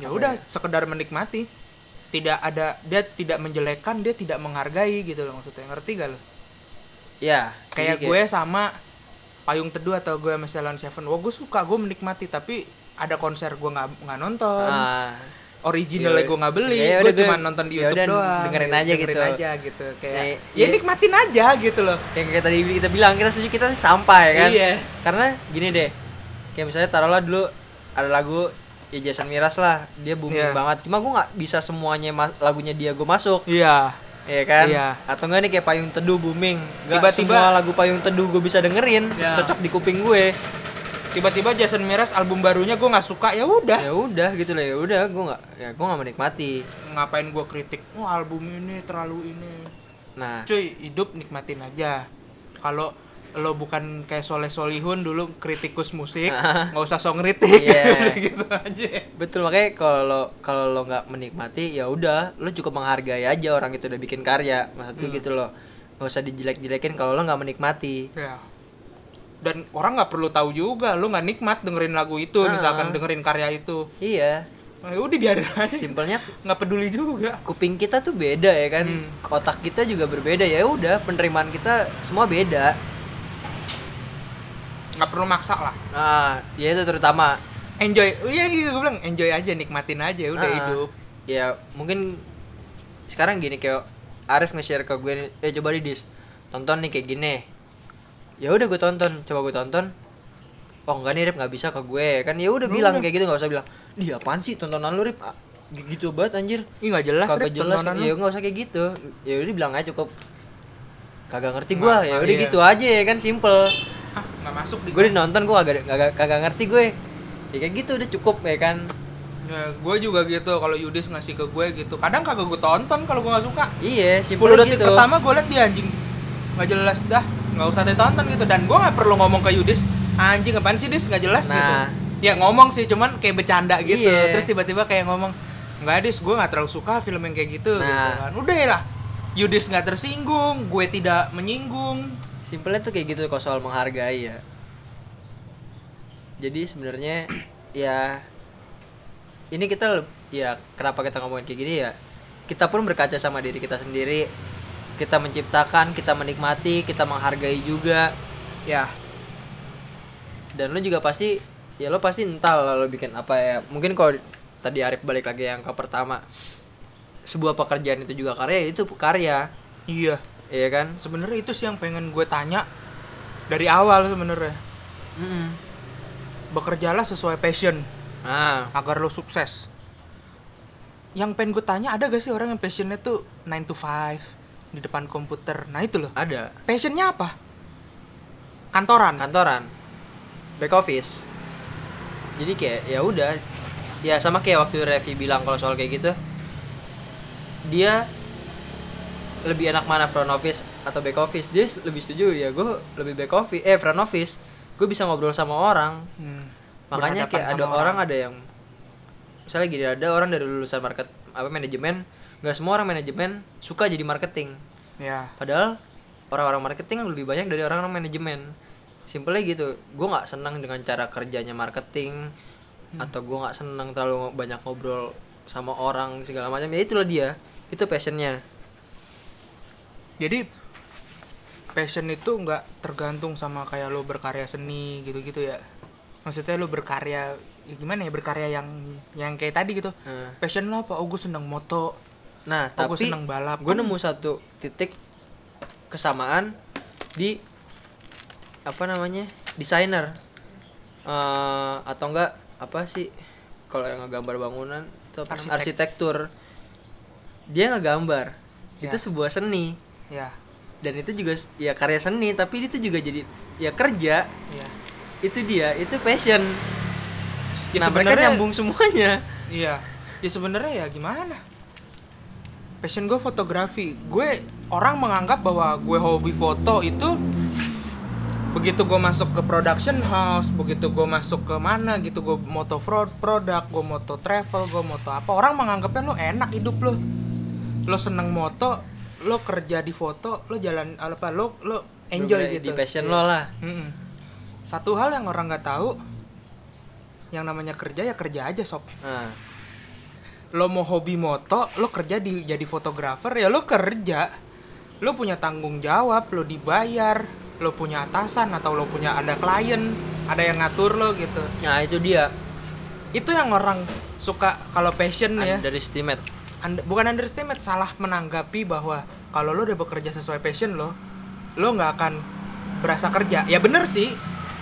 ya udah ya? sekedar menikmati. Tidak ada dia tidak menjelekkan, dia tidak menghargai gitu loh maksudnya. Ngerti gak lo? ya Kayak gue sama Payung Teduh atau gue sama Salon Seven. Wah, gue suka, gue menikmati tapi ada konser gue nggak nggak nonton. ah, originalnya Iya, gue nggak beli, ya gue cuma nonton di ya YouTube doang. dengerin gitu, aja gitu. dengerin aja gitu. Kayak Ya, ya, ya- nikmatin aja gitu loh. yang kayak tadi kita bilang kita setuju kita sampah ya kan Iya. karena gini deh kayak misalnya taruhlah dulu ada lagu ya Jason Miraz lah dia booming Iya. banget cuma gue nggak bisa semuanya lagunya dia gue masuk Iya. ya kan Iya. atau enggak nih kayak Payung Teduh booming Tiba-tiba- semua lagu Payung Teduh gue bisa dengerin Iya. cocok di kuping gue Tiba-tiba Jason Mraz album barunya gue nggak suka ya udah. ya udah gitu lah ya udah gue nggak ya gue nggak menikmati Ngapain gue kritik? Oh album ini terlalu ini. nah Cuy hidup nikmatin aja. kalau lo bukan kayak Soleh Solihun dulu kritikus musik Ah. nggak usah song kritik Iya. gitu aja betul makanya kalau kalau lo nggak menikmati ya udah lo cukup menghargai aja orang itu udah bikin karya maksudnya Hmm. gitu loh nggak usah dijelek-jelekin kalau lo nggak menikmati ya dan orang nggak perlu tahu juga lo nggak nikmat dengerin lagu itu Ah. misalkan dengerin karya itu. Iya. Nah, udah biarin aja. Simpelnya nggak peduli juga. kuping kita tuh beda ya kan? Hmm. otak kita juga berbeda. Ya udah penerimaan kita semua beda. Nggak perlu maksa lah. Nah ya itu terutama. Enjoy iya iya gue bilang enjoy aja nikmatin aja udah Ah, hidup. Ya mungkin sekarang gini kayak Arif nge-share ke gue eh coba di dis tonton nih kayak gini ya udah gue tonton coba gue tonton. Oh enggak nih Rip nggak bisa ke gue. Kan ya udah bilang Udah. kayak gitu nggak usah bilang dia apaan sih tontonan lu Rip? Gitu banget anjir. Ih nggak jelas kagak Rip, jelas. ya nggak usah kayak gitu. Ya udah bilang aja cukup. Kagak ngerti gua. Ya udah iya. gitu aja ya kan simple. Ah nggak masuk di gue nonton gue kagak kagak kagak ngerti gue. Ya kayak gitu udah cukup ya kan. Ya, gue juga gitu kalau Yudis ngasih ke gue gitu. Kadang kagak gue tonton kalau gue nggak suka. Iya 10 simple detik gitu. pertama gue liat dia anjing. Nggak jelas dah nggak usah ditonton gitu. Dan gue nggak perlu ngomong ke Yudis anjing apaan sih dis? Nggak jelas gitu. Nah. ya ngomong sih cuman kayak bercanda gitu. Iya. terus tiba-tiba kayak ngomong nggak dis gue nggak terlalu suka film yang kayak gitu, gitu Nah. kan. Udah lah. Yudis nggak tersinggung gue tidak menyinggung. Simpelnya tuh kayak gitu kok soal menghargai ya. Jadi sebenarnya ya ini kita ya kenapa kita ngomongin kayak gini ya? Kita pun berkaca sama diri kita sendiri kita menciptakan kita menikmati kita menghargai juga. Ya. Dan lo juga pasti ya lo pasti entah lah lo bikin apa ya. Mungkin kalau tadi Arif balik lagi yang ke pertama sebuah pekerjaan itu juga karya itu karya. Iya. Iya kan? Sebenarnya itu sih yang pengen gue tanya dari awal sebenarnya. Mm-mm. bekerjalah sesuai passion nah agar lo sukses. Yang pengen gue tanya ada gak sih orang yang passionnya tuh 9 to 5 di depan komputer. Nah itu loh. Ada. Passionnya apa? Kantoran. Kantoran. Back office. Jadi kayak ya udah. Ya sama kayak waktu Revi bilang kalau soal kayak gitu. Dia lebih enak mana front office atau back office? Dia lebih setuju ya gue lebih back office eh front office. Gue bisa ngobrol sama orang. Hmm, makanya berhadapan kayak ada sama orang. ada yang misalnya gini ada orang dari lulusan market apa manajemen nggak semua orang manajemen suka jadi marketing ya Padahal orang-orang marketing lebih banyak dari orang-orang manajemen. Simpelnya gitu. Gue nggak senang dengan cara kerjanya marketing atau gue nggak senang terlalu banyak ngobrol sama orang segala macam. Ya itulah dia. Itu passionnya. jadi passion itu nggak tergantung sama kayak lo berkarya seni gitu-gitu ya maksudnya lo berkarya ya gimana ya berkarya yang yang kayak tadi gitu Nah, passion lo apa oh gue seneng moto Nah, Oh, tapi seneng balap. gue nemu satu titik kesamaan di apa namanya desainer Eh, atau enggak apa sih kalau yang ngegambar bangunan itu apa? Arsitek. arsitektur dia ngegambar Ya. itu sebuah seni ya dan itu juga ya karya seni tapi itu juga jadi ya kerja ya itu dia itu passion Ya, nah sebenarnya- nyambung semuanya Iya, ya sebenarnya ya gimana? Passion gue fotografi. Gue orang menganggap bahwa gue hobi foto itu begitu gue masuk ke production house, begitu gue masuk ke mana gitu, gue moto fraud produk, gue moto travel, gue moto apa, orang menganggapnya lo enak hidup lo, lo seneng moto, lo kerja di foto, lo jalan apa, lo lo enjoy Bener-bener gitu. di passion Iya. lo lah Mm-mm. Satu hal yang orang nggak tahu, yang namanya kerja ya kerja aja sob nah lo mau hobi moto lo kerja di jadi fotografer ya lo kerja. Lo punya tanggung jawab lo dibayar lo punya atasan atau lo punya ada klien ada yang ngatur lo gitu. Nah itu dia. Itu yang orang suka kalau passion ya. Underestimate. And- bukan underestimate salah menanggapi bahwa kalau lo udah bekerja sesuai passion lo lo nggak akan berasa kerja. Ya bener sih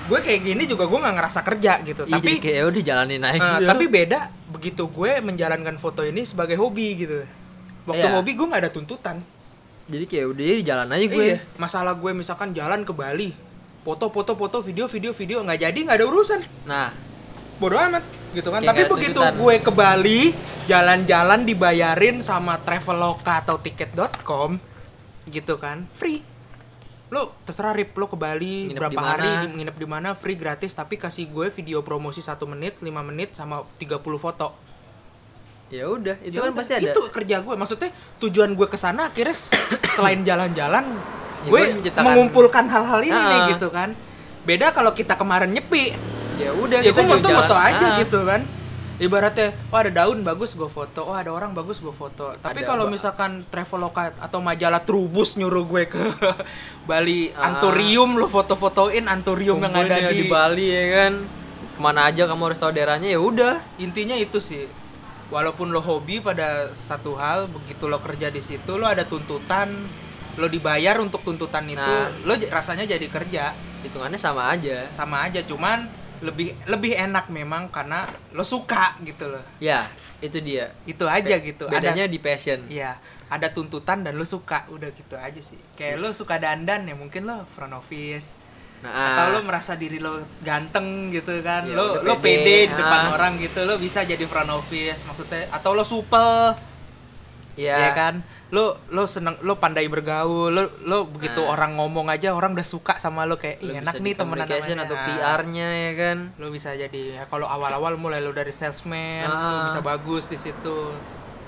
gue kayak gini juga gue nggak ngerasa kerja gitu. Iya, tapi kayak ya udah jalanin aja. Gitu. tapi beda begitu gue menjalankan foto ini sebagai hobi gitu. Waktu Iya. hobi gue nggak ada tuntutan. jadi kayak udah ya jalan aja gue Iya. Masalah gue misalkan jalan ke Bali, foto foto foto video video video nggak jadi nggak ada urusan. nah Bodoh amat gitu kan. Kayak Tapi begitu tuntutan. gue ke Bali, jalan-jalan dibayarin sama Traveloka atau tiket.com gitu kan, free. Lo terserah rip. Lo ke Bali Nginep berapa di mana. hari nginep di mana free gratis. Tapi kasih gue video promosi satu menit 5 menit sama 30 foto. Ya udah itu Ya kan pasti ada. itu kerja gue. Maksudnya tujuan gue ke sana akhirnya selain jalan-jalan Ya, gue menciptakan- mengumpulkan hal-hal ini nih Ah. gitu kan. Beda kalau kita kemarin nyepi. Ya udah ya gue jalan- aja Ah. gitu kan ibaratnya oh ada daun bagus gue foto. Oh ada orang bagus gue foto. Tapi kalau misalkan Traveloka atau majalah Trubus nyuruh gue ke Bali Ah. Anturium lo foto-fotoin Anturium yang ada ya di, Bali ya kan? Ke mana aja kamu harus tahu daerahnya ya udah. Intinya itu sih. Walaupun lo hobi pada satu hal begitu lo kerja di situ lo ada tuntutan. Lo dibayar untuk tuntutan itu Nah. lo rasanya jadi kerja. Hitungannya sama aja. Sama aja cuman lebih lebih enak memang karena lo suka gitu loh ya itu dia itu aja gitu bedanya ada di passion Iya, ada tuntutan dan lo suka, udah gitu aja sih. Kayak lo suka dandan ya mungkin lo front office. nah Atau lo merasa diri lo ganteng gitu kan. Iya, lo lo pede. pede di depan Ah. orang gitu, lo bisa jadi front office maksudnya atau lo supel ya, ya kan. Lo lo seneng lo pandai bergaul, lo lo begitu Nah. orang ngomong aja orang udah suka sama lo kayak Lo Ih, enak bisa nih temenan namanya." atau. PR-nya ya kan Lo bisa jadi ya kalau awal-awal mulai lo dari salesman, lo Ah. bisa bagus di situ.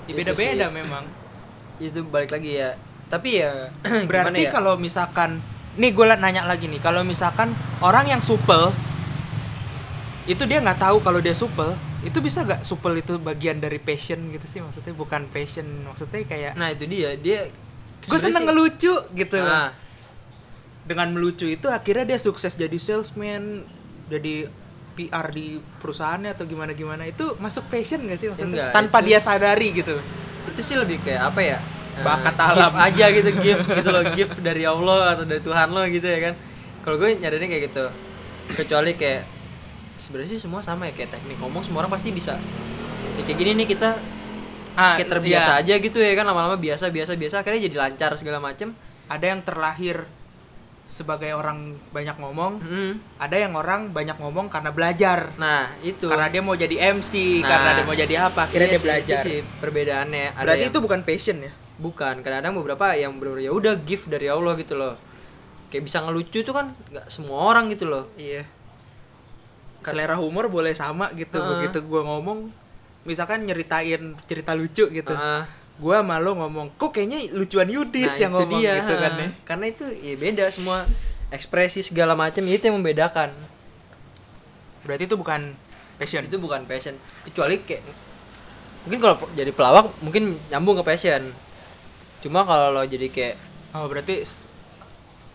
Ya, beda-beda sih. memang. itu balik lagi ya tapi ya Berarti ya? kalau misalkan nih gue nanya lagi nih, kalau misalkan orang yang supel itu dia nggak tahu kalau dia supel, itu bisa gak supel itu bagian dari passion gitu sih? Maksudnya bukan passion maksudnya kayak nah itu dia. Dia gue seneng sih- ngelucu gitu Nah, dengan melucu itu akhirnya dia sukses jadi salesman jadi PR di perusahaannya atau gimana gimana itu masuk passion gak sih maksudnya? Enggak, tanpa itu- dia sadari gitu. Itu sih lebih kayak apa ya? Eh, Bakat gift alam. aja gitu gift gitu loh. Gift dari Allah atau dari Tuhan lo gitu ya kan. Kalau gue nyadarinnya kayak gitu. Kecuali kayak sebenarnya sih semua sama ya kayak teknik ngomong semua orang pasti bisa. Ya, kayak gini nih kita ah kayak terbiasa iya. aja gitu ya kan lama-lama biasa biasa biasa akhirnya jadi lancar segala macem. Ada yang terlahir sebagai orang banyak ngomong Hmm. ada yang orang banyak ngomong karena belajar. Nah itu. Karena dia mau jadi MC Nah, karena dia mau jadi apa akhirnya Iya dia sih, belajar. itu sih perbedaannya. Ada berarti yang- itu bukan passion ya? Bukan kadang-kadang beberapa yang benar ya udah gift dari Allah gitu loh. Kayak bisa ngelucu itu kan nggak semua orang gitu loh. Iya selera humor boleh sama gitu Heeh. begitu gua ngomong misalkan nyeritain cerita lucu gitu. Ah, gua malu ngomong kok kayaknya lucuan Yudis nah, yang ngomong dia, gitu kan ya. Karena itu ya beda semua. Ekspresi segala macam itu yang membedakan. Berarti itu bukan passion? Itu bukan passion. Kecuali kayak mungkin kalau jadi pelawak mungkin nyambung ke passion. Cuma kalau lo jadi kayak oh berarti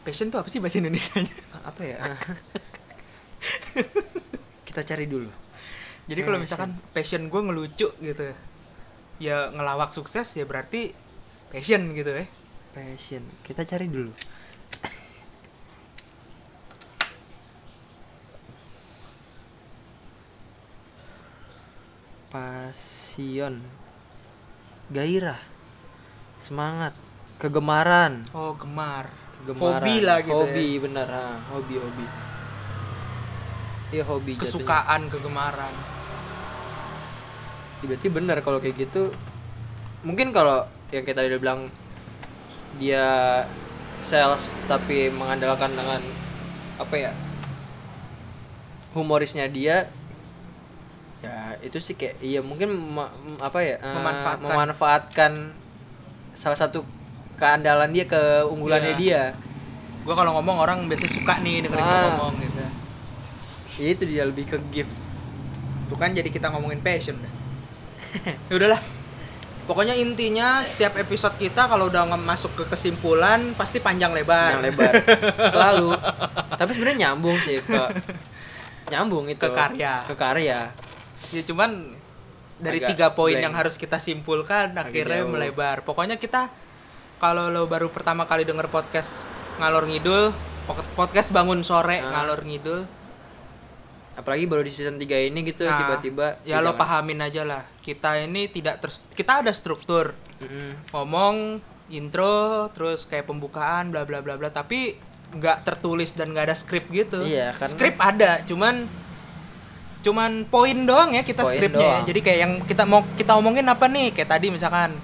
passion tuh apa sih bahasa Indonesia apa ya kita cari dulu. Jadi kalau Passion. misalkan passion gue ngelucu gitu ya ngelawak sukses ya berarti passion gitu ya passion. Kita cari dulu. Passion. Gairah. Semangat. Kegemaran. Oh gemar. Kegemaran. Hobi lah gitu hobi ya. bener. Ah, hobi hobi iya hobi jatuhnya. kesukaan kegemaran Ya, berarti benar kalau kayak gitu mungkin kalau yang kita udah bilang dia sales tapi mengandalkan dengan apa ya humorisnya dia ya itu sih kayak iya mungkin ma- apa ya eh, Memanfaatkan. memanfaatkan salah satu keandalan dia keunggulannya Iya. dia gue kalau ngomong orang biasanya suka nih dengerin gue Ah. ngomong gitu ya itu dia lebih ke gift Tuh kan jadi kita ngomongin passion dah. ya udahlah. Pokoknya intinya setiap episode kita kalau udah masuk ke kesimpulan pasti panjang lebar. yang lebar selalu tapi sebenarnya nyambung sih ke nyambung itu Ke karya. ke karya Ya cuman dari Agak tiga poin yang harus kita simpulkan akhirnya jauh. melebar. Pokoknya kita kalau lo baru pertama kali denger podcast ngalor ngidul, podcast bangun sore Ah. ngalor ngidul, apalagi baru di season 3 ini gitu Nah, tiba-tiba ya lo pahamin aja lah. Kita ini tidak terus kita ada struktur. Mm-mm. ngomong intro terus kayak pembukaan bla bla bla bla tapi nggak tertulis dan nggak ada skrip gitu Iya, karena- skrip ada cuman cuman poin doang ya kita skripnya ya. jadi kayak yang kita mau kita omongin apa nih kayak tadi misalkan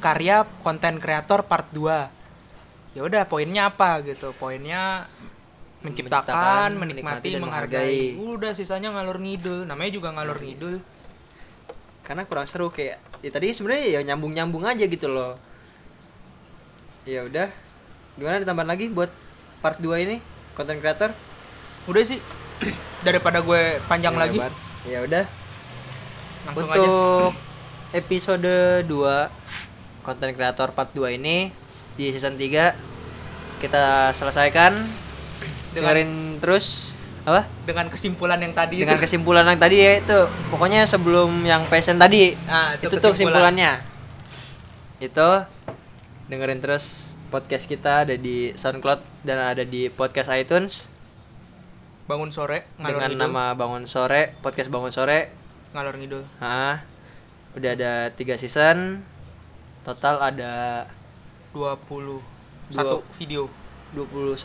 karya konten kreator part 2 ya udah poinnya apa gitu poinnya menciptakan, Menciptakan, menikmati, menikmati, dan menghargai. menghargai. Udah sisanya ngalur ngidul. Namanya juga ngalur ngidul. karena kurang seru kayak ya tadi sebenarnya ya nyambung nyambung aja gitu loh ya udah gimana ditambah lagi buat part 2 ini konten creator Udah sih daripada gue panjang Ya, lagi ya udah langsung aja. untuk episode 2 konten creator part 2 ini di season 3 kita selesaikan Dengan- dengerin terus apa Dengan kesimpulan yang tadi dengan itu. kesimpulan yang tadi ya itu pokoknya sebelum yang passion tadi Nah, itu, tuh kesimpulannya itu dengerin terus podcast kita ada di SoundCloud dan ada di podcast iTunes Bangun sore ngalur dengan ngidul. nama Bangun Sore podcast Bangun Sore ngalur ngidul. ah udah ada tiga season total ada 20 Dua. satu video. 21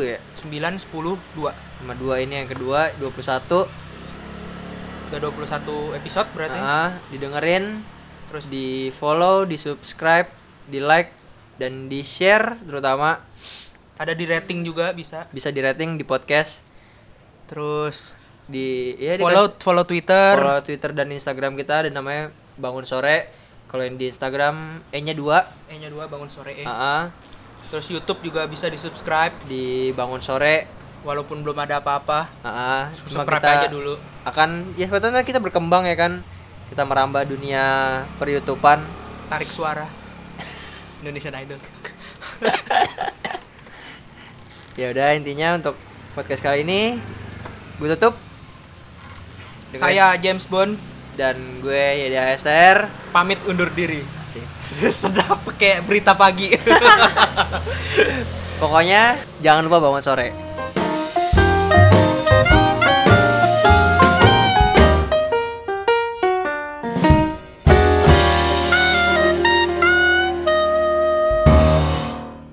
ya 9 10 2. sama dua ini yang kedua 21 Udah 21 episode berarti. ah didengerin Terus di follow di subscribe di like dan di share terutama ada di rating juga bisa. bisa di rating di podcast Terus di ya follow dikasih- follow Twitter. follow Twitter dan Instagram kita ada namanya bangun sore kalau yang di Instagram e nya dua E-nya 2 bangun sore E. Ah, ah. Terus YouTube juga bisa di-subscribe di bangun sore walaupun belum ada apa-apa. Ah. cuma Subscribe kita aja dulu. akan ya sebetulnya kita berkembang ya kan kita merambah dunia per YouTubean Tarik suara. Indonesian Idol. ya udah intinya untuk podcast kali ini gue tutup Dengan- Saya James Bond dan gue Yedi Esther pamit undur diri. Asik. Sedap kayak berita pagi. pokoknya jangan lupa bangun sore